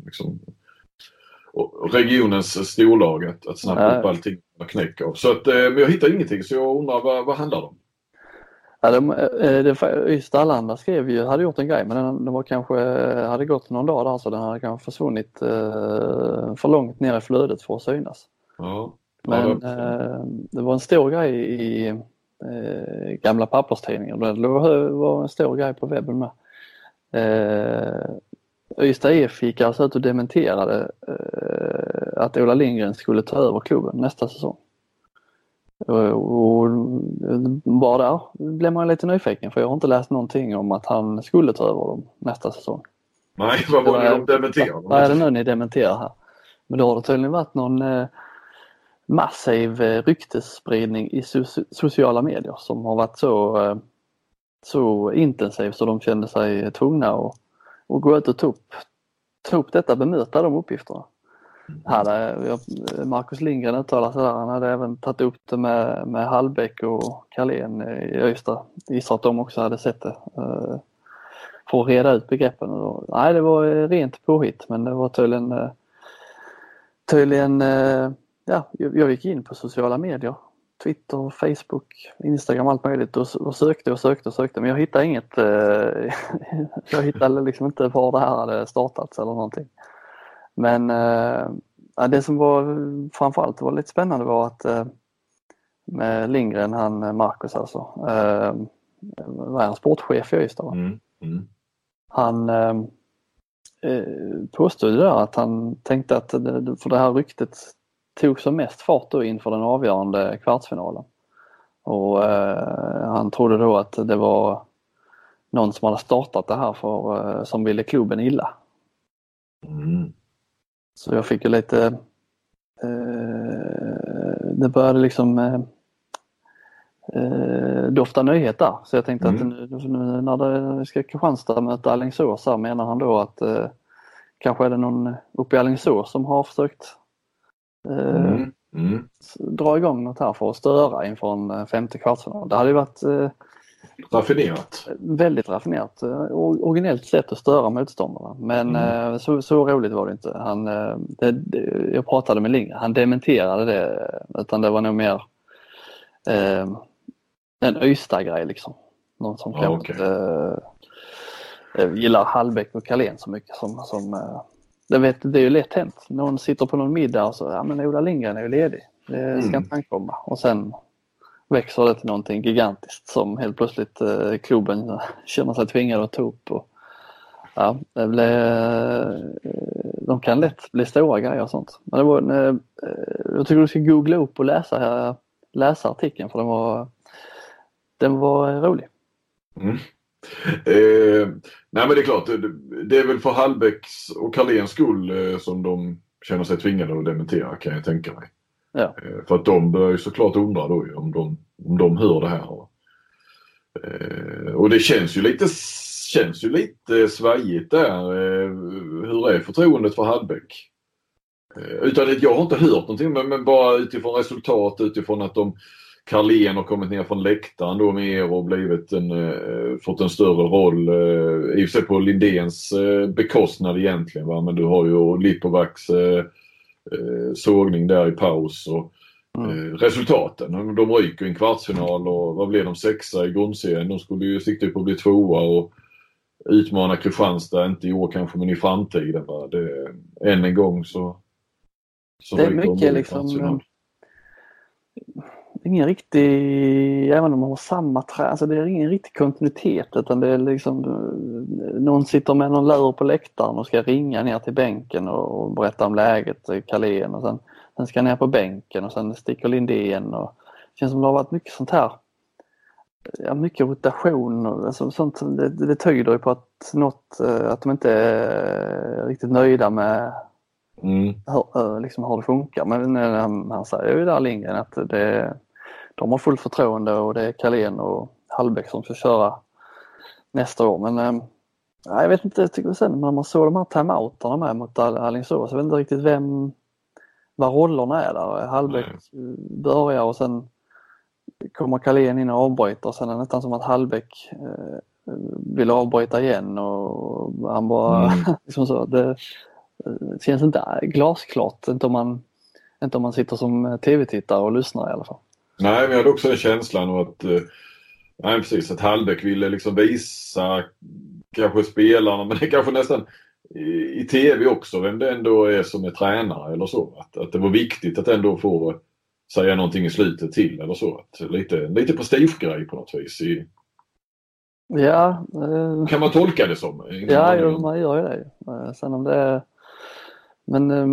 B: regionens storlag att, att snabba upp allting och knäcka av. Så att, eh, men jag hittar ingenting så jag undrar vad, vad handlar det om?
A: Ja, de, eh, det, Ystad Allehanda skrev ju, hade gjort en grej men den, den var kanske, hade gått någon dag där så den hade kanske försvunnit eh, för långt ner i flödet för att synas.
B: Ja.
A: Men ja, det... Eh, det var en stor grej i eh, gamla papperstidningar. Det var en stor grej på webben med. Ystad IF gick alltså ut och dementerade eh, att Ola Lindgren skulle ta över klubben nästa säsong. Och, bara där blev man lite nyfiken för jag har inte läst någonting om att han skulle ta över dem nästa säsong.
B: Nej, vad var det de dementerade?
A: Vad är det nu ni dementerar här? Men då har det tydligen varit någon eh, massiv eh, ryktesspridning i so sociala medier som har varit så, eh, så intensiv så de kände sig tvungna att, och gå ut och ta upp, ta upp detta, bemöta de uppgifterna hade Marcus Lindgren uttalade sig där. Han hade även tagit upp det med, med Hallbäck och Carlén i Öysta. Gissar att de också hade sett det. Uh, för att reda ut begreppen. Nej, det var eh, rent påhitt men det var tydligen, eh, tydligen uh, ja, jag gick in på sociala medier. Twitter, Facebook, Instagram, allt möjligt och, sökte och sökte och sökte men jag hittade inget. jag hittade liksom inte var det här hade startats eller någonting. Men eh, det som var framförallt var lite spännande var att eh, med Lindgren, han eh, Marcus alltså, eh, var han sportchef i Ystad? Mm. Mm. Han eh, eh påstod där att han tänkte att, för det här ryktet tog som mest fart då inför den avgörande kvartsfinalen. Och eh, han trodde då att det var någon som hade startat det här för, eh, som ville klubben illa. Mm. Så jag fick ju lite, eh, det började liksom eh, eh dofta nyheter. Så jag tänkte mm. att nu, nu när det ska Kristianstad möta Alingsås här menar han då att eh, kanske är det någon uppe i Alingsås som har försökt mm. Mm. dra igång något här för att störa inför en eh, femte kvartsfinal. Det hade ju varit eh,
B: Raffinerat.
A: Väldigt raffinerat. Eh, originellt sätt att störa motståndarna. Men mm. Eh, så, så roligt var det inte. Han, eh, det, det, jag pratade med Lindgren, han dementerade det. Utan det var nog mer eh, en Ystad-grej liksom. Någon som kanske okay. inte eh, gillar Hallbäck och Carlén så mycket som, som eh, det, vet, det är ju lätt hänt. Någon sitter på någon middag och så, ja men Ola Lindgren är ju ledig. Det ska mm. inte ankomma. Och sen växer det till någonting gigantiskt som helt plötsligt eh, klubben känner sig tvingad att ta upp. Och, ja, det blir, eh, de kan lätt bli stora grejer och sånt. Men det var, eh, jag tycker du ska googla upp och läsa, läsa artikeln för den var, den var rolig.
B: Mm. Eh, nej men det är klart, det, är väl för Hallbäcks och Carléns skull eh, som de känner sig tvingade att dementera kan jag tänka mig.
A: Ja.
B: Eh, för att de börjar ju såklart undra då om de, om de hör det här. Eh, och det känns ju lite, känns ju lite svajigt där. Hur är förtroendet för Hallbäck? Utan att jag har inte hört någonting men, men bara utifrån resultat, utifrån att de Carlén har kommit ner från läktaren då mer och blivit en, fått en större roll. I och för sig på Lindéns bekostnad egentligen va? men du har ju Lipovacs eh, sågning där i paus. Och, mm. eh, resultaten. De ryker i en kvartsfinal och vad blev de sexa i grundserien? De skulle ju sikta på att bli tvåa och utmana Kristianstad, inte i år kanske men i framtiden. Va? Det, än en gång så,
A: så Det är mycket liksom ingen riktig, även om man har samma trä, alltså det är ingen riktig kontinuitet utan det är liksom någon sitter med någon lur på läktaren och ska ringa ner till bänken och berätta om läget, Carlén och sen, sen ska ner på bänken och sen sticker Lindén och det känns som det har varit mycket sånt här ja, mycket rotation och alltså, sånt. Det, det tyder ju på att något, eh, att de inte är riktigt nöjda med mm. hur, eh, liksom hur det funkar. Men han, han säger ju där Lindgren att det, de har fullt förtroende och det är Carlén och Hallbäck som ska köra nästa år. Men äh, jag vet inte, jag tycker sen när man såg de här timeouterna med mot Alingsås, jag vet inte riktigt vem, vad rollerna är där. Hallbäck mm. börjar och sen kommer Carlén in och avbryter. Sen är det nästan som att Hallbäck eh, vill avbryta igen och han bara mm. liksom så. Det, det känns inte glasklart, inte om man, inte om man sitter som tv-tittare och lyssnar i alla fall.
B: Nej, men jag hade också den känslan av att, eh, nej, precis, att Hallbäck ville liksom visa kanske spelarna, men det kanske nästan i, i tv också, vem det ändå är som är tränare eller så. Att, att det var viktigt att ändå få säga någonting i slutet till eller så. Att lite, lite prestigegrej på något vis. I...
A: Ja.
B: Eh... Kan man tolka det som?
A: Ja, jo, man gör ju det. Eh, sen om det är... Men eh,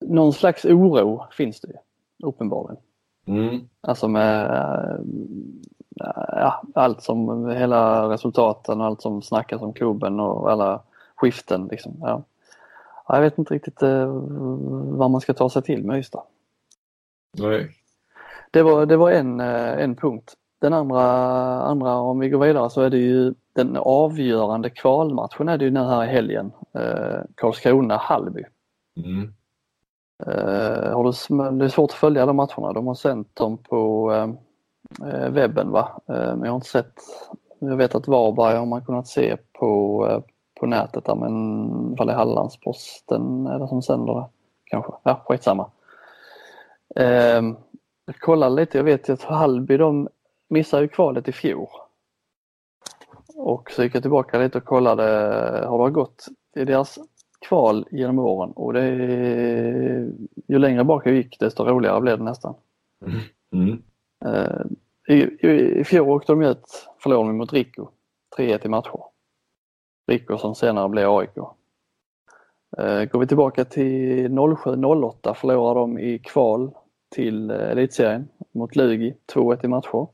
A: någon slags oro finns det ju uppenbarligen. Mm. Alltså med eh, ja, allt som, hela resultaten och allt som snackas om klubben och alla skiften. Liksom. Ja. Jag vet inte riktigt eh, vad man ska ta sig till med Ystad.
B: Nej.
A: Det var, det var en, eh, en punkt. Den andra, andra, om vi går vidare så är det ju den avgörande kvalmatchen är det ju nu här i helgen. Eh, Karlskrona-Hallby. Mm. Uh, har du, det är svårt att följa de matcherna. De har sänt dem på uh, webben va. Uh, men jag har inte sett, jag vet att Varberg har man kunnat se på, uh, på nätet där men ifall det är Hallandsposten eller som sänder det kanske. Ja, skitsamma. Uh, jag kollade lite, jag vet ju att Hallby de missade ju kvalet i fjol. Och så gick jag tillbaka lite och kollade hur det har gått i deras kval genom åren och det är, ju längre bak jag gick desto roligare blev det nästan. Mm. Eh, i, i, I fjol åkte de ut, förlorade mot Rico, 3-1 i matcher. Rico som senare blev AIK. Eh, går vi tillbaka till 07-08 förlorar de i kval till eh, elitserien mot Lugi 2-1 i matcher.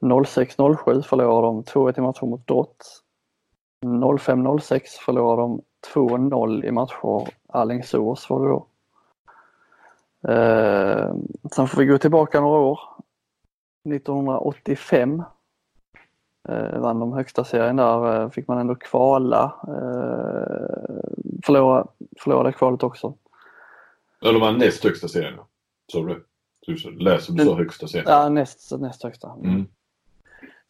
A: 06-07 förlorar de 2-1 i matcher mot Drott. 05-06 förlorar de 2-0 i matcher Alingsås var det då. Eh, sen får vi gå tillbaka några år. 1985 eh, vann de högsta serien där, eh, fick man ändå kvala. Eh, förlora, förlorade kvalet också.
B: Ja, de vann näst högsta serien. Sa du Du läser du sa högsta serien?
A: Ja, näst, näst högsta. Mm.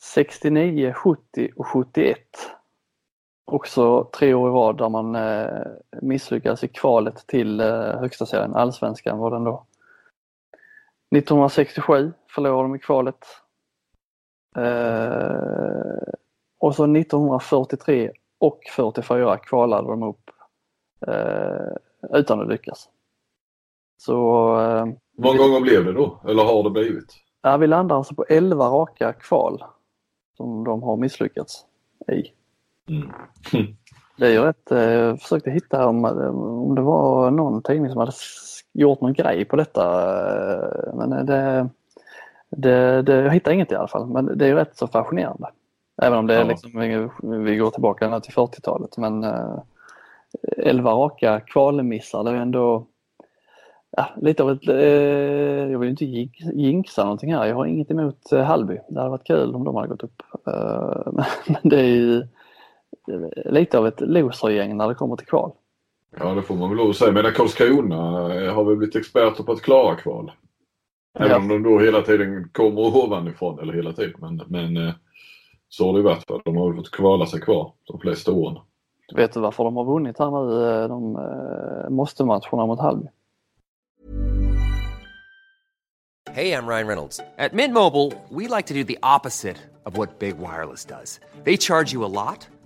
A: 69, 70 och 71. Också tre år i rad där man eh, misslyckades i kvalet till eh, högsta serien, allsvenskan var den då. 1967 förlorade de i kvalet. Eh, och så 1943 och 44 kvalade de upp utan att lyckas. Så
B: många gånger blev det då? Eller har det blivit?
A: Ja, vi landar alltså på 11 raka kval som de har misslyckats i. Mm. Det är ju rätt, eh, jag försökte hitta om, om det var någon tidning som hade gjort någon grej på detta. Eh, men det, det, det, jag hittar inget i alla fall, men det är ju rätt så fascinerande. Även om det är liksom, vi går tillbaka till 40-talet men 11 raka kvalmissar, det är ändå ja, lite av ett, eh, jag vill inte jinxa någonting här. Jag har inget emot eh, Hallby. Det hade varit kul om de hade gått upp. Eh, men det är ju lite av ett losergäng när det kommer till kval.
B: Ja det får man väl lov att säga. Men Karlskrona har väl blivit experter på att klara kval. Även ja. om de då hela tiden kommer ovanifrån, eller hela tiden, men, men eh, så har det varit. De har fått kvala sig kvar de flesta åren.
A: Vet du varför de har vunnit här nu, eh, de eh, måste-matcherna mot Hallby?
C: Hey, I'm Ryan Reynolds. At Mint Mobile, we like to do the opposite of what Big Wireless does. They charge you a lot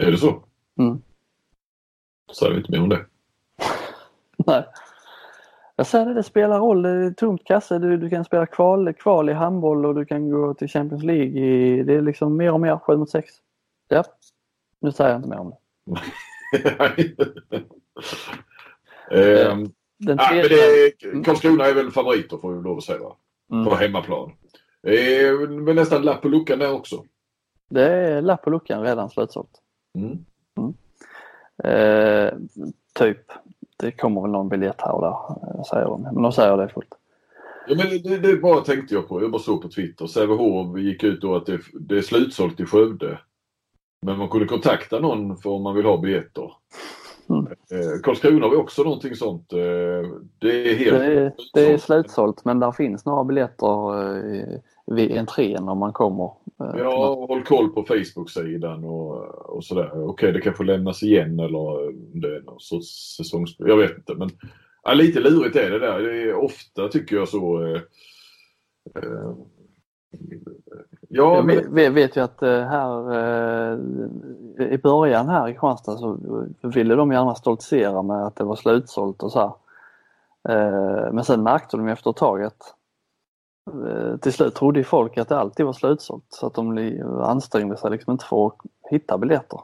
B: Är det så?
A: Mm.
B: Säger vi inte mer om det.
A: Nej. Jag säger det, det spelar roll. Det är tomt kasse. Du, du kan spela kval, kval i handboll och du kan gå till Champions League. I, det är liksom mer och mer 7 mot 6. Ja, nu säger jag inte mer om det.
B: ehm,
A: Den
B: ja, men det
A: Mm.
B: är, Karlskrona är väl favoriter får vi lov att säga. va?
A: Mm.
B: På hemmaplan. Det är väl nästan lapp på luckan där också.
A: det är lapp på luckan redan slutsålt.
B: Mm.
A: Eh, typ. Det kommer väl någon biljett här och där, eh, säger de. Men de säger det fullt.
B: Ja, men det, det bara tänkte jag på. Jag bara såg på Twitter. Sävehof gick ut då att det, det är slutsålt i Skövde. Men man kunde kontakta någon för om man vill ha biljetter.
A: Mm.
B: Eh, Karlskrona var också någonting sånt. Eh, det är helt
A: Det är, det är slutsålt men där finns några biljetter eh, vid entrén om man kommer. eh,
B: Ja, håll koll på Facebook-sidan och, och sådär. Okej, det kanske lämnas igen eller om det är någon sorts säsongsspel. Jag vet inte. Men ja, lite lurigt är det där. Det är ofta tycker jag så. Eh, eh, ja,
A: Jag
B: men,
A: vet, vet- ju att eh, här eh, i början här i Kristianstad så ville de gärna stoltsera med att det var slutsålt och så här. Eh, Men sen märkte de efter ett tag att till slut trodde folk att det alltid var slutsålt så att de ansträngde sig liksom inte för att hitta biljetter.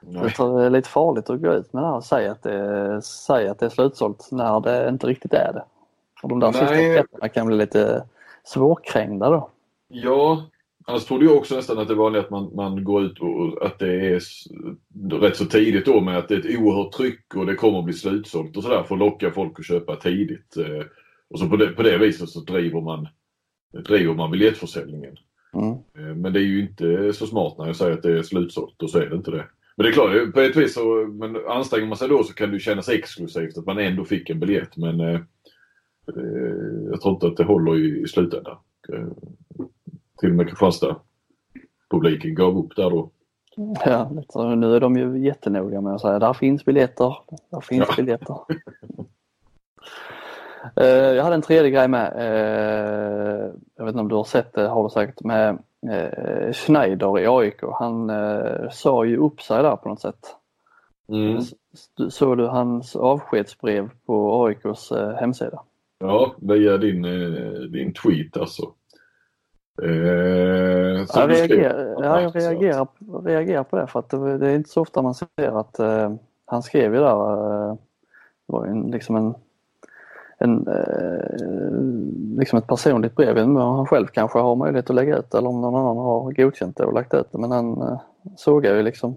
B: nej.
A: Det är lite farligt att gå ut med det här och säga att det, säga att det är slutsålt när det inte riktigt är det. För de där sista
B: Nej.
A: biljetterna kan bli lite svårkrängda då.
B: Ja, annars trodde jag också nästan att det var vanligt att man, man går ut och att det är rätt så tidigt då med att det är ett oerhört tryck och det kommer att bli slutsålt och sådär för att locka folk att köpa tidigt. Eh, Och så på det, på det viset så driver man, driver man biljettförsäljningen.
A: Mm.
B: Eh, Men det är ju inte så smart när jag säger att det är slutsålt och så är det inte det. Men det är klart, på ett vis så, men anstränger man sig då så kan det kännas exklusivt att man ändå fick en biljett men eh, eh, jag tror inte att det håller i, i slutändan. Eh, till och med Kristianstad publiken gav upp där då.
A: Ja, nu är de ju jättenoga med att säga där finns biljetter, där finns
B: Ja.
A: biljetter. Eh, Jag hade en tredje grej med. eh, Jag vet inte om du har sett det, har du säkert, med eh, Schneider i AIK. Han sa ju upp sig där på något sätt.
B: Mm.
A: Såg du hans avskedsbrev på AIKs hemsida?
B: Ja, via din, din tweet alltså. Eh,
A: Jag reagerar, ja, jag reagerar, reagerar på det för att det, det är inte så ofta man ser att eh, han skrev ju där, eh, det var ju liksom en, en eh, liksom ett personligt brev. Om han själv kanske har möjlighet att lägga ut eller om någon annan har godkänt det och lagt ut det men han eh, sågar ju liksom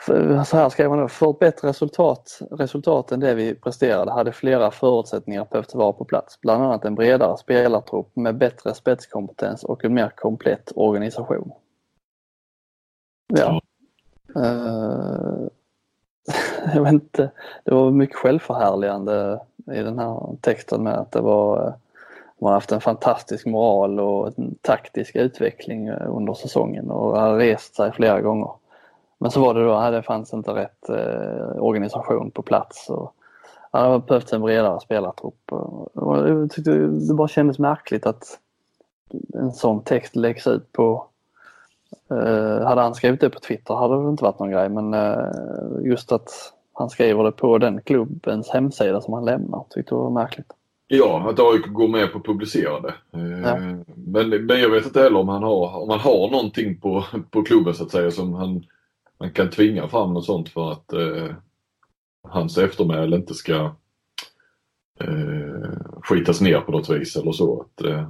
A: för, så här skrev han då, för ett bättre resultat, resultat än det vi presterade hade flera förutsättningar behövt vara på plats. Bland annat en bredare spelartrupp med bättre spetskompetens och en mer komplett organisation. Ja. Eh, jag vet inte, det var mycket självförhärligande i den här texten med att det var eh, man har haft en fantastisk moral och en taktisk utveckling eh, under säsongen och har rest sig flera gånger. Men så var det då, här, det fanns inte rätt eh, organisation på plats. Och, ja, det hade behövts en bredare spelartrupp. Och jag tyckte det bara kändes märkligt att en sån text läggs ut på eh, hade han skrivit det på Twitter hade det inte varit någon grej men eh, just att han skriver det på den klubbens hemsida som han lämnar tyckte jag var märkligt.
B: Ja, att AIK går med på att publicera det. Eh,
A: Ja.
B: Men, men jag vet inte heller om han har, om han har någonting på, på klubben så att säga som han, man kan tvinga fram något sånt för att eh, hans eftermäle inte ska eh, skitas ner på något vis eller så. Att, eh,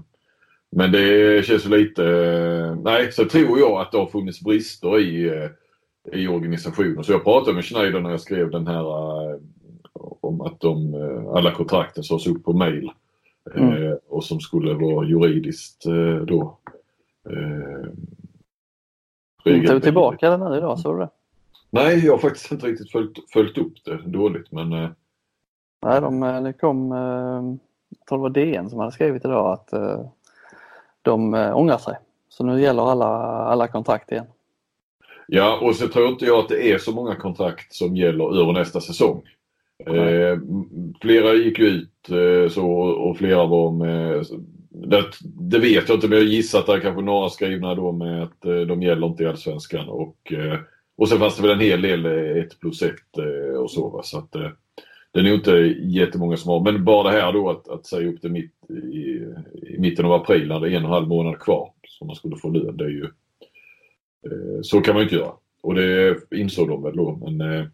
B: men det känns ju lite, eh, nej så tror jag att det har funnits brister i, eh, i organisationen. Så jag pratade med Schneider när jag skrev den här eh, om att de, eh, alla kontrakten sades upp på mail.
A: Mm.
B: Eh, och som skulle vara juridiskt då. Eh,
A: tog
B: regelbundet.
A: tillbaka den nu idag, såg du det?
B: Nej, jag har faktiskt inte riktigt följt, följt upp det dåligt men... Eh...
A: Nej, de, det kom, jag tror det var DN som hade skrivit idag att de ångrar sig. Så nu gäller alla, alla kontrakt igen.
B: Ja, och så tror inte jag att det är så många kontrakt som gäller över nästa säsong. Eh, flera gick ut eh, så och flera var med det, det, vet jag inte men jag gissar att det är kanske några skrivna då med att eh, de gäller inte i Allsvenskan och, eh, och sen fanns det väl en hel del 1 eh, plus 1 och så. Va? så att, det är nog inte jättemånga som har, men bara det här då att, att säga upp det mitt i, i mitten av april när det är en och en halv månad kvar som man skulle få lön. Det är ju, så kan man ju inte göra. Och det insåg de väl då men eh,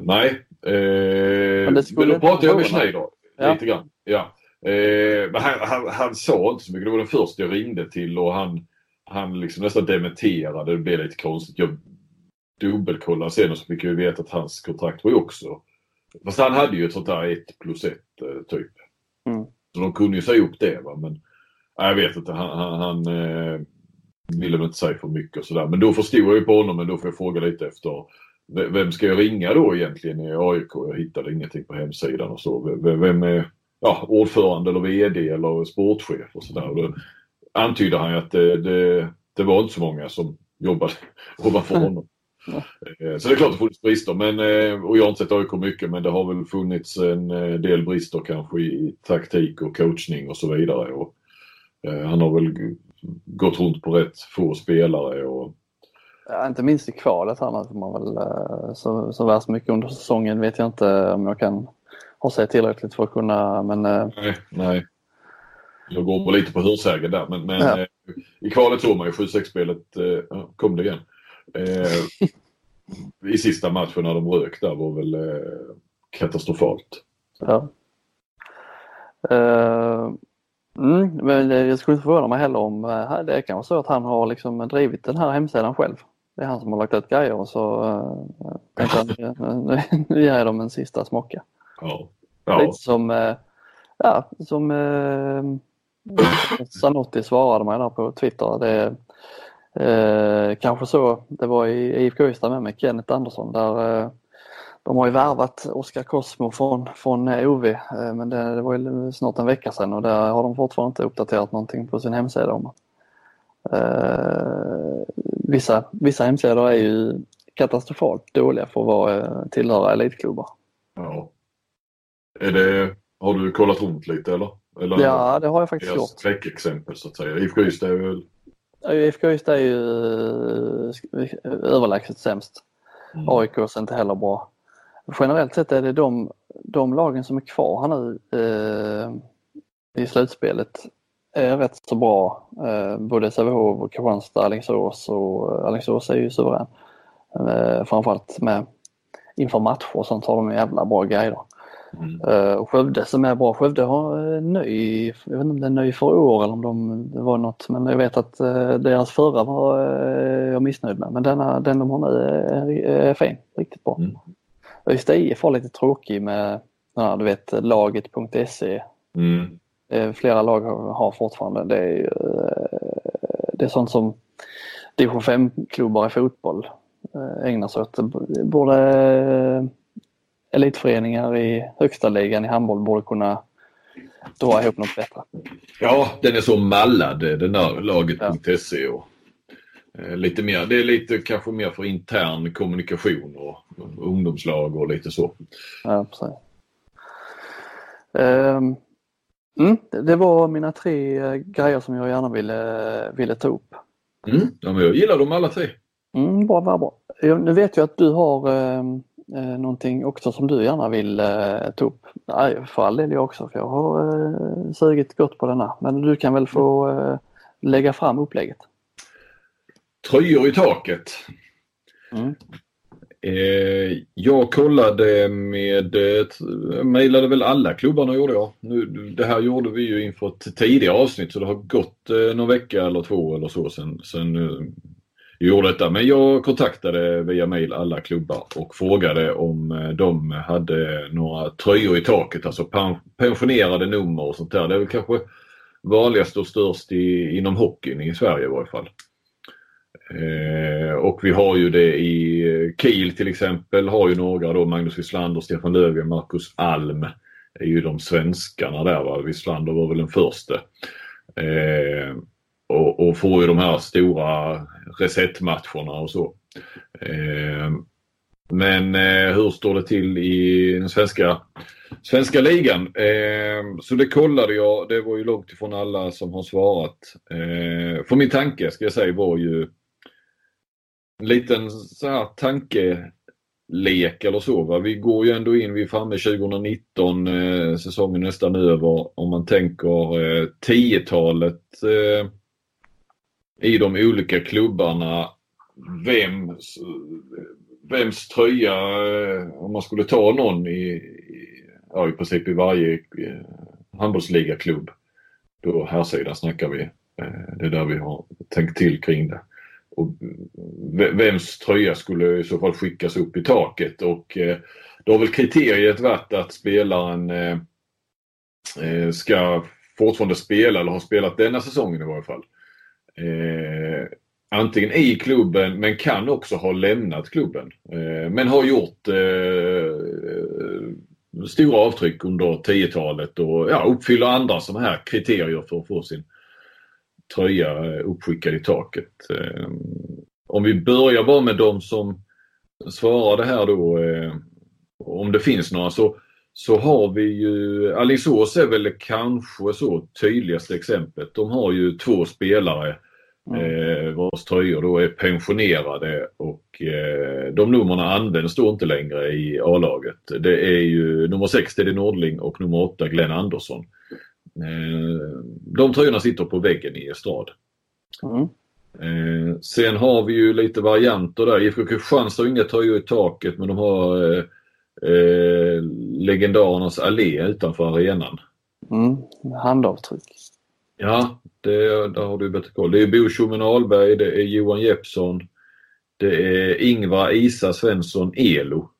B: nej. Eh, men, men då pratade jag med Schneider ja. lite grann. Ja. Eh, men han, han, han, sa inte så mycket. Det var den första jag ringde till och han, han liksom nästan dementerade. Det blev lite konstigt. Jag dubbelkollade sen och så fick jag veta att hans kontrakt var ju också... Fast han hade ju ett sånt där 1 plus 1 eh, typ. Mm. Så de kunde ju säga upp det va. Men nej, jag vet inte. Han, han, han eh, ville väl inte säga för mycket och sådär. Men då förstod jag ju på honom. Men då får jag fråga lite efter vem ska jag ringa då egentligen i AIK? Jag hittade ingenting på hemsidan och så. Vem, är ja, ordförande eller VD eller sportchef och sådär. Då antydde han ju att det, det, det, var inte så många som jobbade ovanför honom. Eh, så det är klart det funnits brister men, eh, och jag har inte sett AIK mycket men det har väl funnits en eh, del brister kanske i taktik och coachning och så vidare. Och, han har väl gått runt på rätt få spelare. Och...
A: Ja, inte minst i kvalet annars man väl så, så värst mycket under säsongen vet jag inte om jag kan har sett tillräckligt för att kunna men...
B: Eh, nej, nej. Jag går på lite på hörsägen där men, men ja. Eh, i kvalet såg man ju 7-6-spelet, eh, kom det igen. I sista matchen när de rök där var väl katastrofalt.
A: Ja. Uh, mm, men jag skulle inte förvåna mig heller om det är kanske så att han har liksom drivit den här hemsidan själv. Det är han som har lagt ut grejer och så uh, tänkte han nu, nu ger jag dem en sista smocka.
B: Ja.
A: ja. Lite som, eh, ja, som eh, Zanotti svarade mig där på Twitter. Det eh, kanske så det var i IFK Ystad med mig, Kenneth Andersson, där eh, de har ju värvat Oskar Cosmo från, från OV eh, men det, det var ju snart en vecka sedan och där har de fortfarande inte uppdaterat någonting på sin hemsida om. Eh, vissa, vissa hemsidor är ju katastrofalt dåliga för att vara, tillhöra elitklubbar.
B: Ja. Är det, har du kollat runt lite eller? eller
A: ja, det har jag faktiskt gjort.
B: Skräckexempel så att säga. IFK Ystad är väl...
A: IFK Ystad är ju eh, överlägset sämst. Mm. AIK är inte heller bra. Generellt sett är det de, de lagen som är kvar här nu eh, i slutspelet är rätt så bra. Eh, både Sävehof, Kristianstad, Alingsås och eh, Alingsås är ju suverän. Eh, framförallt med inför matcher och sånt har de jävla bra grejer. Mm. Och Skövde som är bra. Skövde har uh, ny, jag vet inte om det är ny för år eller om de, det var något men jag vet att uh, deras förra var uh, jag missnöjd med men denna, den de har nu är, är fin, riktigt bra. Mm. Ystad IF var lite tråkig med ja, du vet laget.se. Mm. Flera lag har fortfarande det är, det är sånt som division 5-klubbar i fotboll ägnar sig åt. Borde elitföreningar i högsta ligan i handboll borde kunna dra ihop något bättre.
B: Ja, den är så mallad den där laget.se. Och, eh, lite mer, det är lite kanske mer för intern kommunikation och, och ungdomslag och lite så.
A: Ja, precis. Um, mm, det var mina tre uh, grejer som jag gärna ville, ville ta upp.
B: Mm, ja, men jag gillar dem alla tre.
A: Mm, bra, bra, bra. Jag, nu vet jag att du har um, eh, någonting också som du gärna vill eh, ta upp? Nej, för all del jag också för jag har eh, sugit gott på denna. Men du kan väl få eh, lägga fram upplägget?
B: Tröjor i taket. Mm. Eh, jag kollade med, eh, mejlade väl alla klubbarna gjorde jag. Nu, det här gjorde vi ju inför ett tidigare avsnitt så det har gått eh, någon vecka eller två eller så sen, sen eh, gjorde detta. Men jag kontaktade via mail alla klubbar och frågade om de hade några tröjor i taket, alltså pensionerade nummer och sånt där. Det är väl kanske vanligast och störst i, inom hockeyn i Sverige i varje fall. Eh, och vi har ju det i eh, Kiel till exempel, har ju några då, Magnus Wislander, Stefan Löfgren, Marcus Alm är ju de svenskarna där. Va? Wislander var väl den första. Eh, och, och, får ju de här stora resetmatcherna och så. Eh, men eh, hur står det till i den svenska, svenska ligan? Eh, så det kollade jag. Det var ju långt ifrån alla som har svarat. Eh, för min tanke ska jag säga var ju en liten så här tankelek eller så. Va? Vi går ju ändå in, vi är framme 2019, eh, säsongen nästan över. Om man tänker eh, 10-talet eh, i de olika klubbarna. Vem vems tröja, eh, om man skulle ta någon i, ja, i princip i varje eh, handbollsligaklubb. Då här sidan snackar vi. Eh, det är där vi har tänkt till kring det. Och vems tröja skulle i så fall skickas upp i taket och eh, då har väl kriteriet varit att spelaren eh, eh, ska fortfarande spela eller har spelat denna säsongen i varje fall antingen i klubben men kan också ha lämnat klubben. Eh, men har gjort eh, stora avtryck under 10-talet och ja, uppfyller andra sådana här kriterier för att få sin tröja uppskickad i taket. Eh, om vi börjar bara med de som svarade här då, eh, om det finns några så, så har vi ju, Alingsås är väl kanske så tydligaste exemplet. De har ju två spelare Mm. Eh, vars tröjor då är pensionerade och de numren används då inte längre i A-laget. Det är ju nummer 6 Teddy Nordling och nummer 8 Glenn Andersson. Eh, de tröjorna sitter på väggen i Estrad. Mm. Eh, sen har vi ju lite varianter där. IFK Kristianstad har inga tröjor i taket men de har eh, eh, legendarernas allé utanför arenan.
A: Mm. Handavtryck.
B: Ja, det, där har du bättre koll. Det är Bo Ahlberg, det är Johan Jeppsson, det är Ingvar Isa Svensson Elo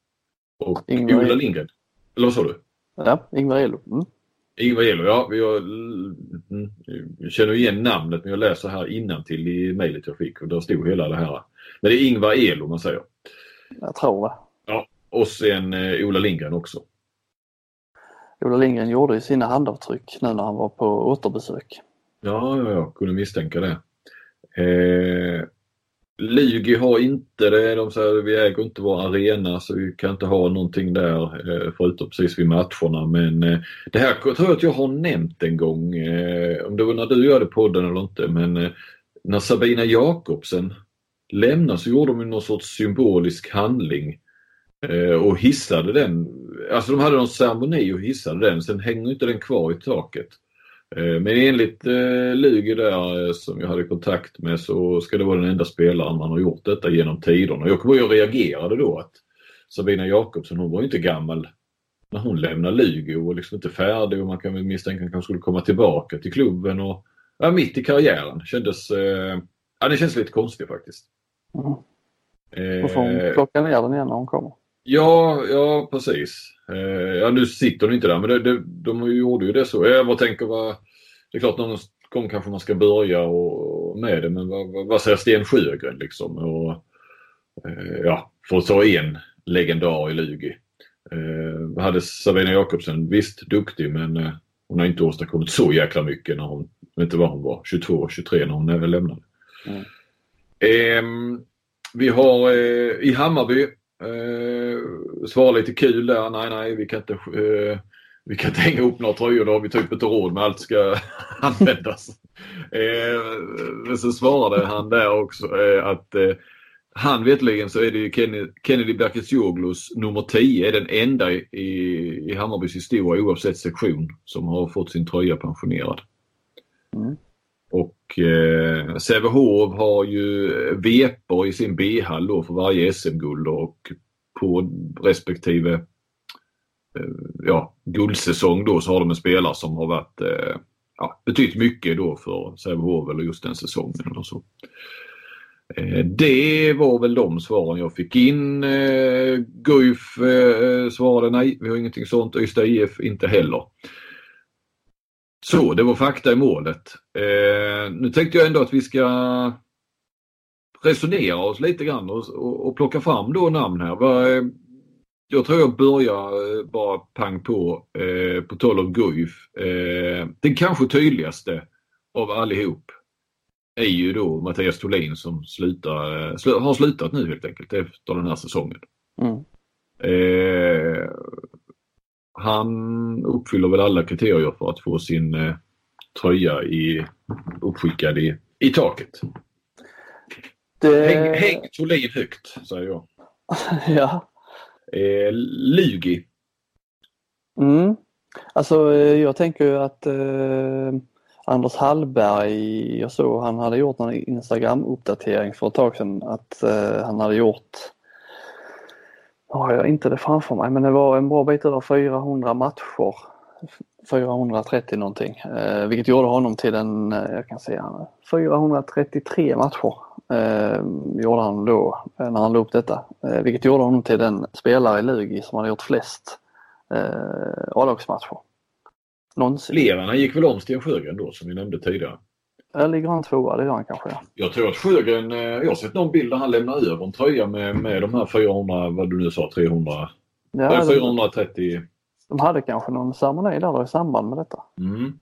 B: och Ingvar Ola Lindgren. Eller vad sa du?
A: Ja, Ingvar Elo. Mm.
B: Ingvar Elo, ja. Jag, mm, jag känner igen namnet men jag läser här till i mejlet jag fick och där stod hela det här. Men det är Ingvar Elo man säger.
A: Jag tror det.
B: Ja, och sen eh, Ola Lindgren också.
A: Ola Lindgren gjorde ju sina handavtryck nu när han var på återbesök.
B: Ja, ja, jag kunde misstänka det. Eh, Lugi har inte det. De säger vi äger inte vår arena så vi kan inte ha någonting där eh, förutom precis vid matcherna. Men eh, det här tror jag att jag har nämnt en gång. Eh, om det var när du gjorde podden eller inte. Men när Sabina Jakobsen lämnade så gjorde de någon sorts symbolisk handling och hissade den. Alltså de hade någon ceremoni och hissade den. Sen hänger inte den kvar i taket. Eh, men enligt eh, Lugi där eh, som jag hade kontakt med så ska det vara den enda spelaren man har gjort detta genom tiderna. Jag kommer ihåg och reagerade då att Sabina Jakobsson hon var ju inte gammal när hon lämnade Lugi och liksom inte färdig och man kan väl misstänka att hon kanske skulle komma tillbaka till klubben och ja, mitt i karriären. Kändes, eh, ja det känns lite konstigt faktiskt.
A: Mm. Då får hon plocka ner den igen när hon kommer.
B: Ja, ja precis. Eh, ja, nu sitter hon inte där men det, det, de gjorde ju det så. Jag bara tänker vad... Det är klart någon gång kanske man ska börja och, med det men vad, vad säger Sten Sjögren liksom? Och, eh, ja, för att ta en legendar i Lugi. Eh, hade Sabina Jakobsen, visst duktig men eh, hon har inte åstadkommit så jäkla mycket när hon, vet inte vad hon var, 22, 23 när hon lämnade. Mm. Eh, vi har eh, i Hammarby Eh, svara lite kul där. Nej, nej, vi kan inte, eh, vi kan inte hänga upp några tröjor. Då har vi typ inte råd med allt ska användas. Eh, men så svarade han där också eh, att eh, han vetligen så är det ju Kennedy, Kennedy Berkesjoglus nummer 10 är den enda i, i Hammarbys historia oavsett sektion som har fått sin tröja pensionerad. Mm. Och eh, Sävehof har ju vepor i sin B-hall för varje SM-guld och på respektive eh, ja, guldsäsong då så har de en spelare som har varit eh, ja, betytt mycket då för Sävehof eller just den säsongen eller så. Eh, det var väl de svaren jag fick in. Eh, Guif eh, svarade nej, vi har ingenting sånt. Ystad IF inte heller. Så, det var fakta i målet. Nu tänkte jag ändå att vi ska resonera oss lite grann och, och, och plocka fram då namn här. Jag tror jag börjar eh, bara pang på, eh, på tal om Guif. Eh, den kanske tydligaste av allihop är ju då Mattias Tholin som slutar, eh, sl har slutat nu helt enkelt efter den här säsongen. Mm. Eh, han uppfyller väl alla kriterier för att få sin eh, tröja i, uppskickad i, i taket. Det... Häng, häng Tholin högt, säger jag.
A: ja.
B: Eh, Lugi.
A: Mm. Alltså eh, jag tänker ju att eh, Anders Hallberg, jag såg han hade gjort en Instagram-uppdatering för ett tag sedan att eh, han hade gjort, har jag inte det framför mig, men det var en bra bit över 400 matcher. 430 någonting, eh, vilket gjorde honom till den, eh, jag kan säga, 433 matcher eh, gjorde han då eh, när han la upp detta. Eh, vilket gjorde honom till den spelare i Lugi som hade gjort flest eh, A-lagsmatcher.
B: Någonsin. Lerarna gick väl om Sten Sjögren då som vi nämnde tidigare?
A: Där ligger han tvåa, det gör han kanske ja.
B: Jag tror att Sjögren, eh, jag har sett någon bild där han lämnar över en tröja med, med de här 400, vad du nu sa, 300, ja, 430.
A: De hade kanske någon ceremoni där i samband med detta.
B: Mm.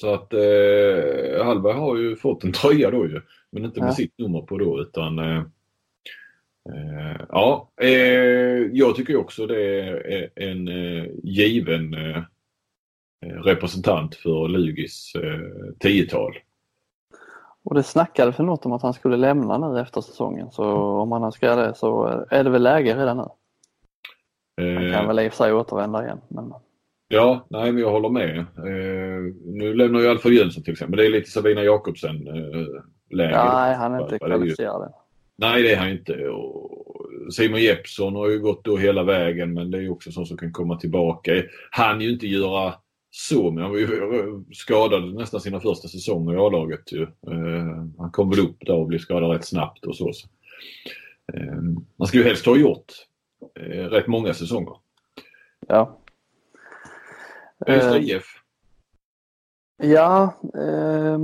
B: Så att eh, Hallberg har ju fått en tröja då ju. Men inte med ja. sitt nummer på då utan eh, eh, Ja, eh, jag tycker också det är en eh, given eh, representant för Lugis eh, tiotal.
A: Och det snackade för något om att han skulle lämna nu efter säsongen så om han ska det så är det väl läge redan nu. Han kan väl i och för sig återvända igen. Men...
B: Ja, nej men jag håller med. Eh, nu lämnar ju Alfa Jönsson till exempel. Det är lite Sabina Jakobsen eh.
A: Nej, han är inte kvalificerad.
B: Nej, det är han inte. Och Simon Jeppsson har ju gått då hela vägen men det är också sånt som kan komma tillbaka. Han ju inte göra så, men han var ju skadad nästan sina första säsonger i A-laget. Eh, han kom väl upp där och blev skadad rätt snabbt och så. så. Eh, man ska ju helst ha gjort eh, rätt många säsonger.
A: Ja.
B: Ystad IF?
A: Ja, eh,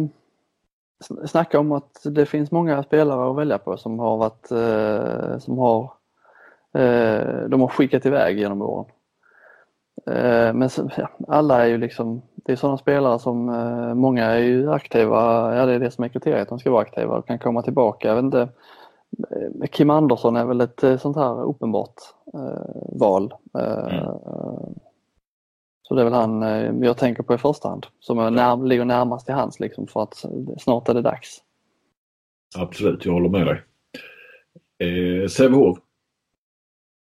A: snacka om att det finns många spelare att välja på som har varit, eh, som har, eh, de har skickat iväg genom åren. Eh, men så, ja, alla är ju liksom, det är sådana spelare som, eh, många är ju aktiva, ja det är det som är kriteriet, de ska vara aktiva och kan komma tillbaka. Jag vet inte, eh, Kim Andersson är väl ett sånt här uppenbart val. Mm. Så det är väl han jag tänker på i första hand, som är när, ligger närmast i hands liksom för att snart är det dags.
B: Absolut, jag håller med dig. Eh, Sävehof?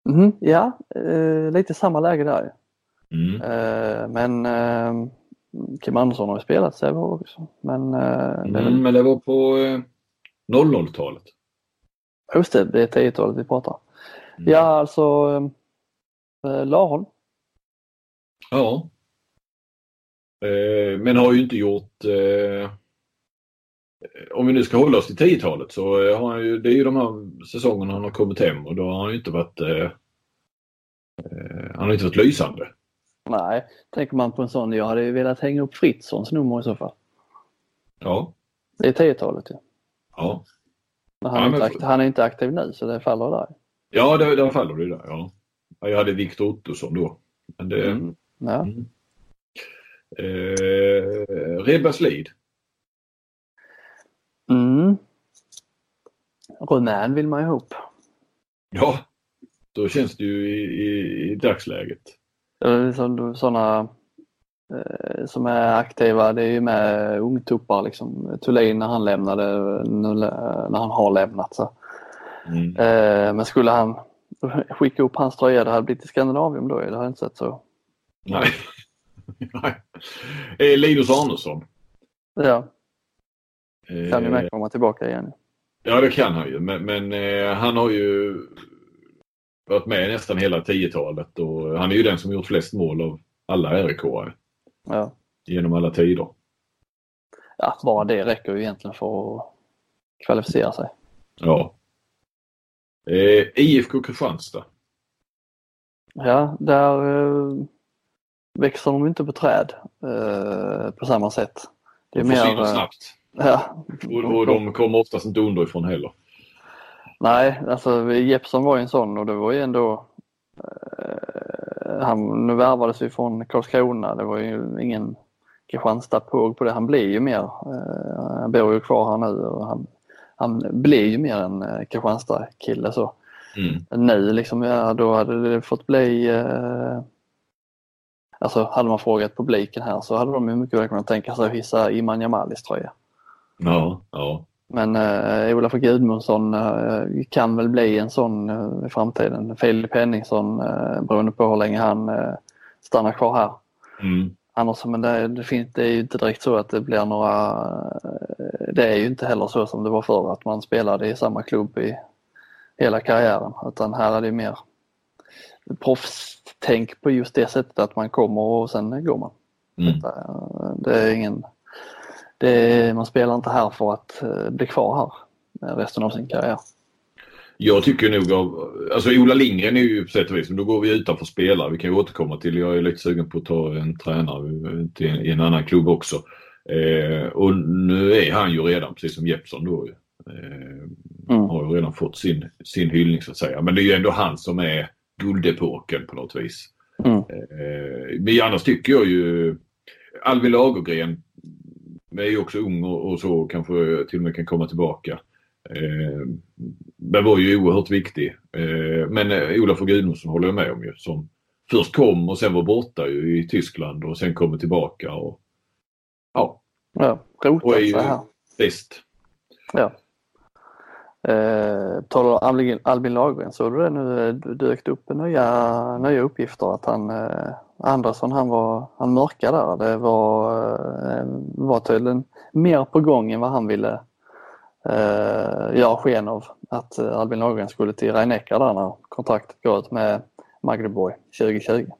A: Mm, ja, eh, lite samma läge där. Mm. Eh, men eh, Kim Andersson har ju spelat Sävehof också. Men, eh,
B: det mm, men det var på 00-talet.
A: Just det, det är 10-talet vi pratar. Mm. Ja, alltså eh, Laholm.
B: Ja. Eh, men har ju inte gjort eh, om vi nu ska hålla oss till 10-talet så har han ju, det är ju de här säsongerna han har kommit hem och då har han ju inte varit eh, han har inte varit lysande.
A: Nej, tänker man på en sån, jag hade ju velat hänga upp Fritzons nummer i så fall.
B: Ja.
A: Det är 10-talet ju.
B: Ja.
A: Men han, ja, är inte, han är inte aktiv nu så det faller där.
B: Ja, där, där faller det där. Ja. Jag hade Viktor Ottosson då. Men det, mm.
A: Ja. Mm.
B: Eh, Rebberslid.
A: Mm. Rumän vill man ju ihop.
B: Ja, då känns det ju i, i, i dagsläget.
A: Sådana eh, som är aktiva, det är ju med ungtuppar liksom. Thulin när han lämnade, när han har lämnat. Så. Mm. Eh, men skulle han skicka upp hans tröja, det hade blivit i Skandinavium då, det har jag inte sett så.
B: Nej. Nej. Linus Arnesson.
A: Ja. Kan ju med komma tillbaka igen.
B: Ja det kan han ju men, men eh, han har ju varit med nästan hela 10-talet och han är ju den som gjort flest mål av alla rik
A: ja.
B: Genom alla tider.
A: Ja, bara det räcker ju egentligen för att kvalificera sig.
B: Ja. Eh, IFK Kristianstad.
A: Ja, där eh, växer de inte på träd eh, på samma sätt.
B: Det är de försvinner mer, eh, snabbt.
A: Ja.
B: Och, och de kommer oftast inte underifrån heller.
A: Nej, alltså Jeppsson var ju en sån och det var ju ändå eh, han, nu värvades vi från Karlskrona, det var ju ingen Kristianstad-påg på det. Han blir ju mer, eh, han bor ju kvar här nu och han, han blir ju mer en eh, Kristianstad-kille så. Mm. Nu liksom, ja, då hade det fått bli eh, Alltså hade man frågat publiken här så hade de ju mycket väl kunnat tänka sig att hissa Iman Jamalis tröja.
B: Ja, ja.
A: Men eh, Olof Gudmundsson eh, kan väl bli en sån eh, i framtiden. Filip Henningsson eh, beroende på hur länge han eh, stannar kvar här. Mm. Annars, men det, det, finns, det är ju inte direkt så att det blir några... Eh, det är ju inte heller så som det var förr att man spelade i samma klubb i hela karriären utan här är det mer proffstänk på just det sättet att man kommer och sen går man. Mm. Det är ingen det, man spelar inte här för att eh, bli kvar här resten av sin karriär.
B: Jag tycker nog av, alltså Ola Lindgren är ju på sätt och vis, men då går vi utanför spelare. Vi kan ju återkomma till, jag är lite sugen på att ta en tränare till en, i en annan klubb också. Eh, och nu är han ju redan, precis som Jeppsson då, eh, mm. har ju redan fått sin, sin hyllning så att säga. Men det är ju ändå han som är guldepoken på något vis. Mm. Eh, men annars tycker jag ju Albin Lagergren är ju också ung och, och, så kanske till och med kan komma tillbaka. Eh, den var ju oerhört viktig. Eh, men eh, Olof och Gudmundsson håller jag med om ju. Som först kom och sen var borta ju i Tyskland och sen kommer tillbaka. Och, ja.
A: Ja, rotat sig här.
B: Bäst.
A: Ja. Eh, talar Albin, Albin Lagergren, såg du det nu dök upp nya, nya uppgifter att han eh, Andersson han var, han mörkade där. Det var, eh, var tydligen mer på gång än vad han ville eh, göra sken av. Att eh, Albin Lagergren skulle till rhein där när kontraktet går ut med Magdeburg 2020.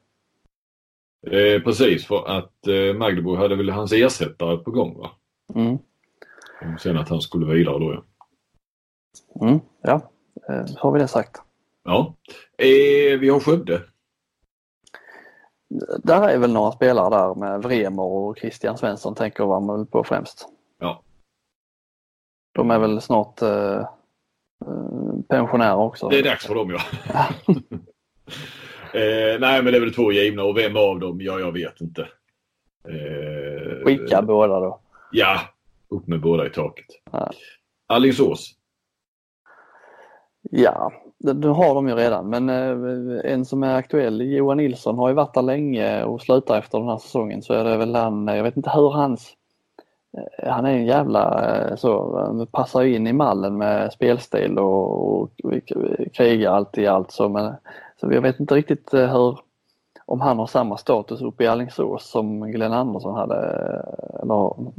B: Eh, precis, för att eh, Magdeburg hade väl hans ersättare på gång va? Mm. Sen att han skulle vidare då ja.
A: Mm, ja, eh, har vi det sagt.
B: Ja. Eh, vi har Skövde.
A: Där är väl några spelare där med Vremer och Christian Svensson tänker jag man på främst.
B: Ja.
A: De är väl snart eh, pensionärer också.
B: Det är dags för dem ja. eh, nej men det är väl två givna och vem av dem? Ja jag vet inte.
A: Eh, Skicka båda då.
B: Ja, upp med båda i taket. Ja. Alingsås.
A: Ja, det har de ju redan. Men eh, en som är aktuell, Johan Nilsson har ju varit där länge och slutar efter den här säsongen. Så är det väl han, eh, jag vet inte hur hans eh, han är en jävla eh, så, eh, passar in i mallen med spelstil och, och krigar allt i allt. Så men så jag vet inte riktigt eh, hur om han har samma status uppe i Alingsås som Glenn Andersson hade eller mm,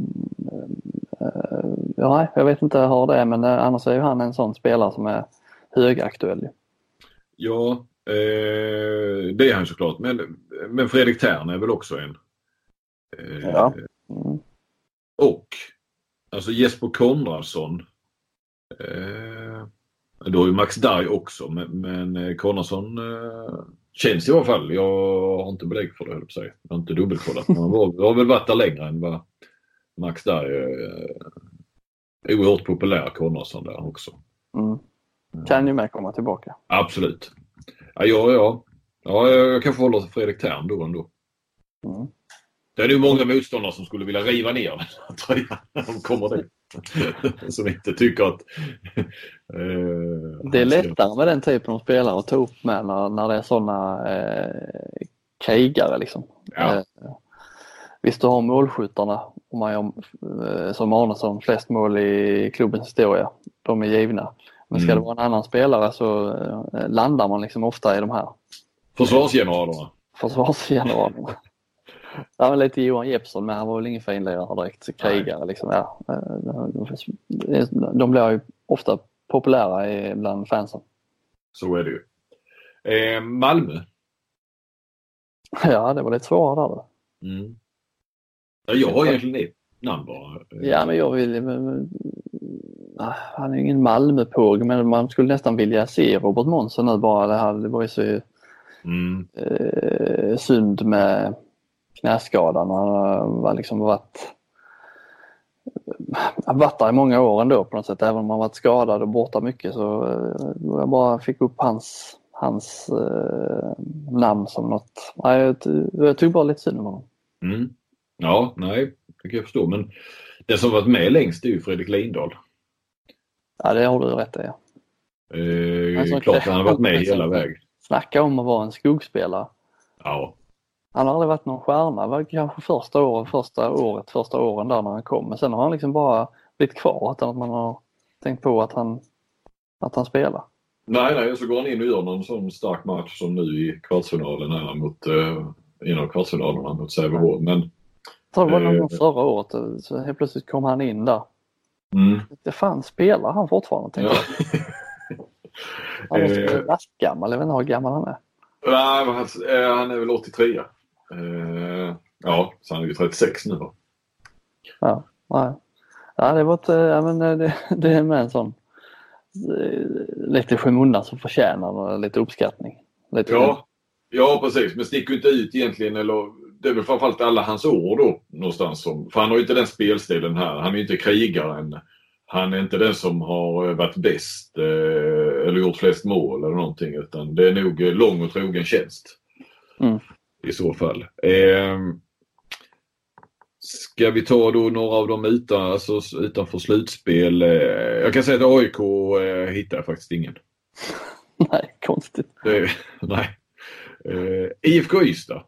A: ja, jag vet inte hur det är men annars är ju han en sån spelare som är högaktuell.
B: Ja, eh, det är han såklart. Men, men Fredrik Tern är väl också en.
A: Eh, ja. Mm.
B: Och alltså Jesper Konradsson. Eh, du har ju Max Darj också men, men eh, Konradsson eh, känns i alla fall. Jag har inte belägg för det höll jag Jag har inte dubbelkollat. Men han var, har väl varit där längre än vad Max Darj är. Eh, oerhört populär Konradsson där också.
A: Mm. Kan ju med komma tillbaka.
B: Absolut. Ja, ja, ja. ja jag kanske håller Fredrik Thern då ändå. Mm. Det är nog många motståndare som skulle vilja riva ner den tröjan när de kommer dit. som inte tycker att...
A: eh, det är lättare med den typen av spelare att ta upp med när, när det är sådana eh, krigare liksom. Ja. Eh, visst du har målskyttarna om man gör, eh, som Arnesson flest mål i klubbens historia. De är givna. Men ska mm. det vara en annan spelare så eh, landar man liksom ofta i de här.
B: Försvarsgeneralerna?
A: Försvarsgeneralerna. Ja, men lite Johan Jeppsson men han var väl ingen finlirare direkt, krigare liksom. Ja. Eh, de blir ju ofta populära bland fansen.
B: Så är det ju. Eh, Malmö?
A: Ja, det var lite svårare där.
B: Mm. Ja, jag har egentligen ett namn bara.
A: Ja, men jag vill han är ingen Malmöpåg men man skulle nästan vilja se Robert Månsson nu bara. Det, här, det var ju så mm. eh, synd med knäskadan. Han har liksom varit har varit där i många år ändå på något sätt. Även om man varit skadad och borta mycket så eh, jag bara fick upp hans, hans eh, namn som något. Nej, jag, jag tog bara lite synd om honom.
B: Mm. Ja, nej, det kan jag förstå. Men den som varit med längst är ju Fredrik Lindahl.
A: Ja, det har du rätt i.
B: Ja. Eh, klart han har varit med hela vägen.
A: Snacka om att vara en skuggspelare.
B: Ja.
A: Han har aldrig varit någon stjärna, var kanske första året, första året, första åren där när han kom. Men sen har han liksom bara blivit kvar utan att man har tänkt på att han, att han spelar.
B: Nej, nej, så går han in och gör någon sån stark match som nu i kvartsfinalen här mot, eh, av kvartsfinalerna mot Sävehof. Men
A: jag tror det var någon eh, förra året, så helt plötsligt kom han in där. Mm. Det fan spelar han fortfarande tänkte ja. Han måste vara lastgammal, jag vet inte hur gammal han är.
B: Nej, han, eh, han är väl 83. Uh, ja, så han är ju 36 nu då.
A: Ja, nej. ja det var ett, ja, men det, det är med en sån lite skymundan som förtjänar lite uppskattning. Lite
B: ja, ja, precis. Men sticker inte ut egentligen. Eller, det är väl framförallt alla hans år då någonstans. Som, för han har ju inte den spelstilen här. Han är ju inte krigaren. Han är inte den som har varit bäst eh, eller gjort flest mål eller någonting. Utan det är nog lång och trogen tjänst. Mm i så fall. Eh, ska vi ta då några av dem utan, alltså, utanför slutspel? Eh, jag kan säga att AIK eh, hittar faktiskt ingen.
A: nej, konstigt.
B: Det, nej. Eh, IFK Ystad.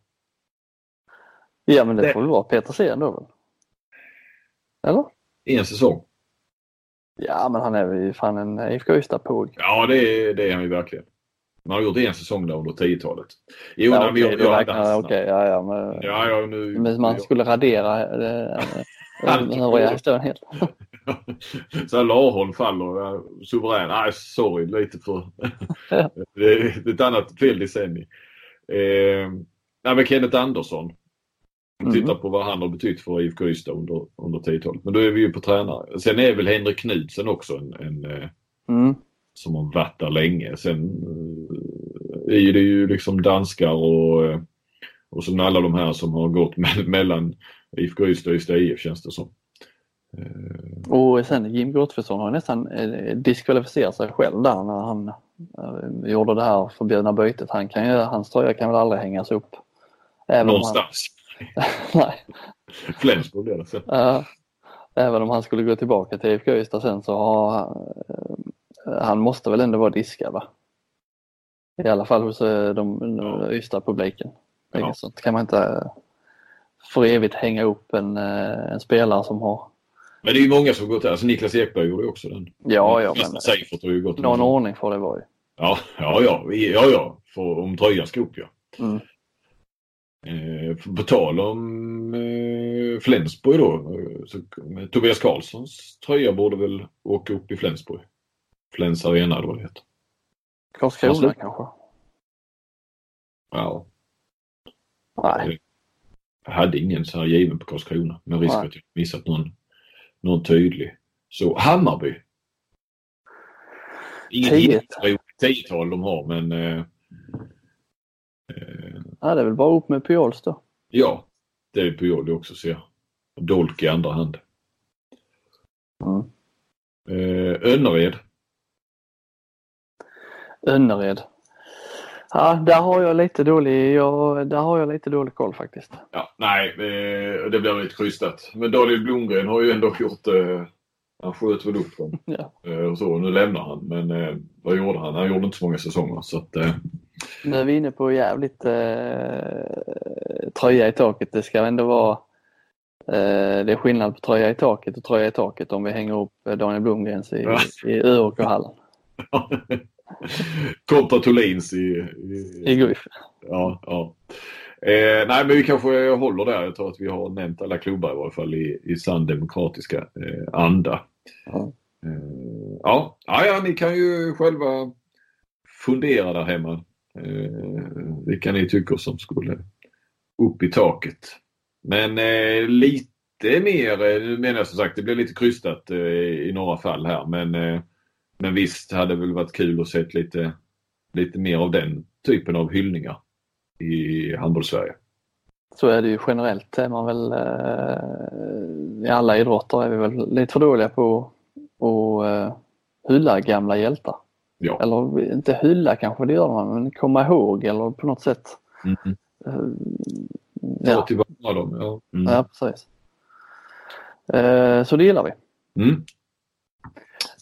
A: Ja men det, det får väl vara Peter då väl? Eller?
B: En säsong.
A: Ja men han är ju fan en IFK Ystad-påg.
B: Ja det är, det är han ju verkligen. Man har gjort en säsong där under 10-talet.
A: Jo, ja, okej, okay, räknar, okay, ja, ja, men,
B: ja, ja, nu,
A: men man skulle radera den övriga historien helt.
B: så här Larholm faller suverän. Nej, sorry, lite för... det, är ett annat fel decennium. Eh, nej, men Kenneth Andersson. Mm. Titta på vad han har betytt för IFK Ystad under, under 10-talet. Men då är vi ju på tränare. Sen är väl Henrik Knudsen också en, en eh, mm som har varit där länge. Sen eh, är det ju liksom danskar och, eh, och sen alla de här som har gått mellan IFK Ystad och Ystad IF känns det som.
A: Och sen Jim Gottfridsson har nästan diskvalificerat sig själv där när han gjorde det här förbjudna bytet. Han kan ju, hans tröja kan väl aldrig hängas upp.
B: Även Någonstans. Han... Nej. Flensburg blir det sen.
A: Ja. Även om han skulle gå tillbaka till IFK Ystad sen så har han måste väl ändå vara diskad va? I alla fall hos eh, de, de Ystad-publiken. Ja. Sånt kan man inte eh, för evigt hänga upp en, eh, en spelare som har
B: men det är ju många som gått där. Alltså Niklas Ekberg gjorde också den.
A: Ja, ja. Men,
B: Seifert har ju gått
A: någon ordning får det vara ju.
B: Ja, ja, ja. ja, ja. För, om tröjan ska upp ja. Mm. Eh, på tal om eh, Flensburg då. Så, Tobias Karlssons tröja borde väl åka upp i Flensburg. Flens Arena eller vad det heter.
A: Karlskrona kanske?
B: Ja.
A: Nej.
B: Jag hade ingen så här given på Karlskrona med risk Nej. att jag missat någon, någon tydlig. Så Hammarby. Inget tiotal de har men... Eh,
A: eh, ja, det är väl bara upp med Pujols då.
B: Ja, det är Pujol det också ser Dolk i andra hand. Mm. Eh, Önnered.
A: Önnered. Ja, där har jag lite dålig, jag, där har jag lite dålig koll faktiskt.
B: Ja, nej, eh, det blir lite krystat. Men Daniel Blomgren har ju ändå gjort eh, han sköt väl upp dem. Ja. Eh, och så, nu lämnar han. Men eh, vad gjorde han? Han gjorde inte så många säsonger. Så att, eh...
A: Nu är vi inne på jävligt eh, tröja i taket. Det ska ändå vara eh, det är skillnad på tröja i taket och tröja i taket om vi hänger upp Daniel Blomgrens i, i ÖOK-hallen.
B: Kontra Thulins i,
A: i, I Guif.
B: Ja, ja. Eh, nej, men vi kanske håller där. Jag tror att vi har nämnt alla klubbar i varje fall i, i sann demokratiska eh, anda. Ja. Eh, ja, ja, ni kan ju själva fundera där hemma. Eh, vilka ni tycker som skulle upp i taket. Men eh, lite mer, eh, nu menar jag som sagt, det blir lite krystat eh, i några fall här men eh, men visst hade det väl varit kul att se lite, lite mer av den typen av hyllningar i handbolls-Sverige.
A: så är det ju generellt. Är man väl, eh, I alla idrotter är vi väl lite för dåliga på att eh, hylla gamla hjältar. Ja. Eller inte hylla kanske det gör man, men komma ihåg eller på något sätt. Mm.
B: Uh, ja. Ta tillvara dem, ja.
A: Mm. Ja, precis. Uh, så det gillar vi. Mm.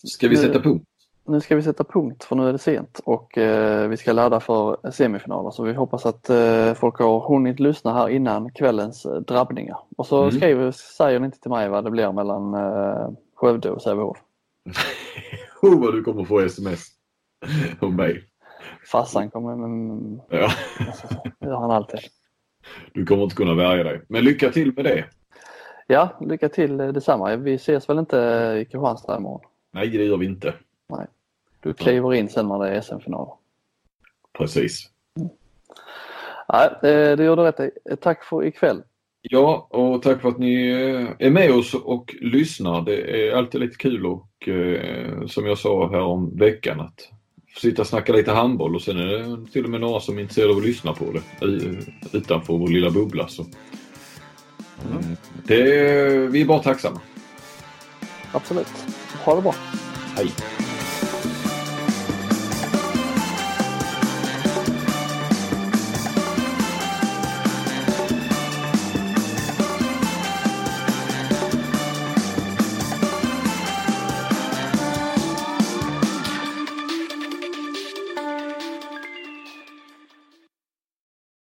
B: Ska vi sätta punkt?
A: Nu ska vi sätta punkt för nu är det sent och uh, vi ska ladda för semifinaler så vi hoppas att folk har hunnit lyssna här innan kvällens drabbningar. Och så mm. skriver, säger ni inte till mig vad det blir mellan uh, Skövde och Sävehof.
B: oh, vad du kommer få sms om mig.
A: Farsan kommer, men ja. det gör han alltid.
B: Du kommer inte kunna värja dig. Men lycka till med det.
A: Ja, lycka till detsamma. Vi ses väl inte i Kristianstad imorgon?
B: Nej, det gör vi inte.
A: Nej. Du kliver in sen när det är SM-final.
B: Precis.
A: Mm. Nej, det gör du rätt i. Tack för ikväll.
B: Ja, och tack för att ni eh, är med oss och lyssnar. Det är alltid lite kul och eh, som jag sa här om veckan att sitta och snacka lite handboll och sen är det till och med några som är intresserade av att lyssna på det utanför vår lilla bubbla. Så. Mm. Det, vi är bara tacksamma.
A: Absolut. Ha det bra.
B: Hej.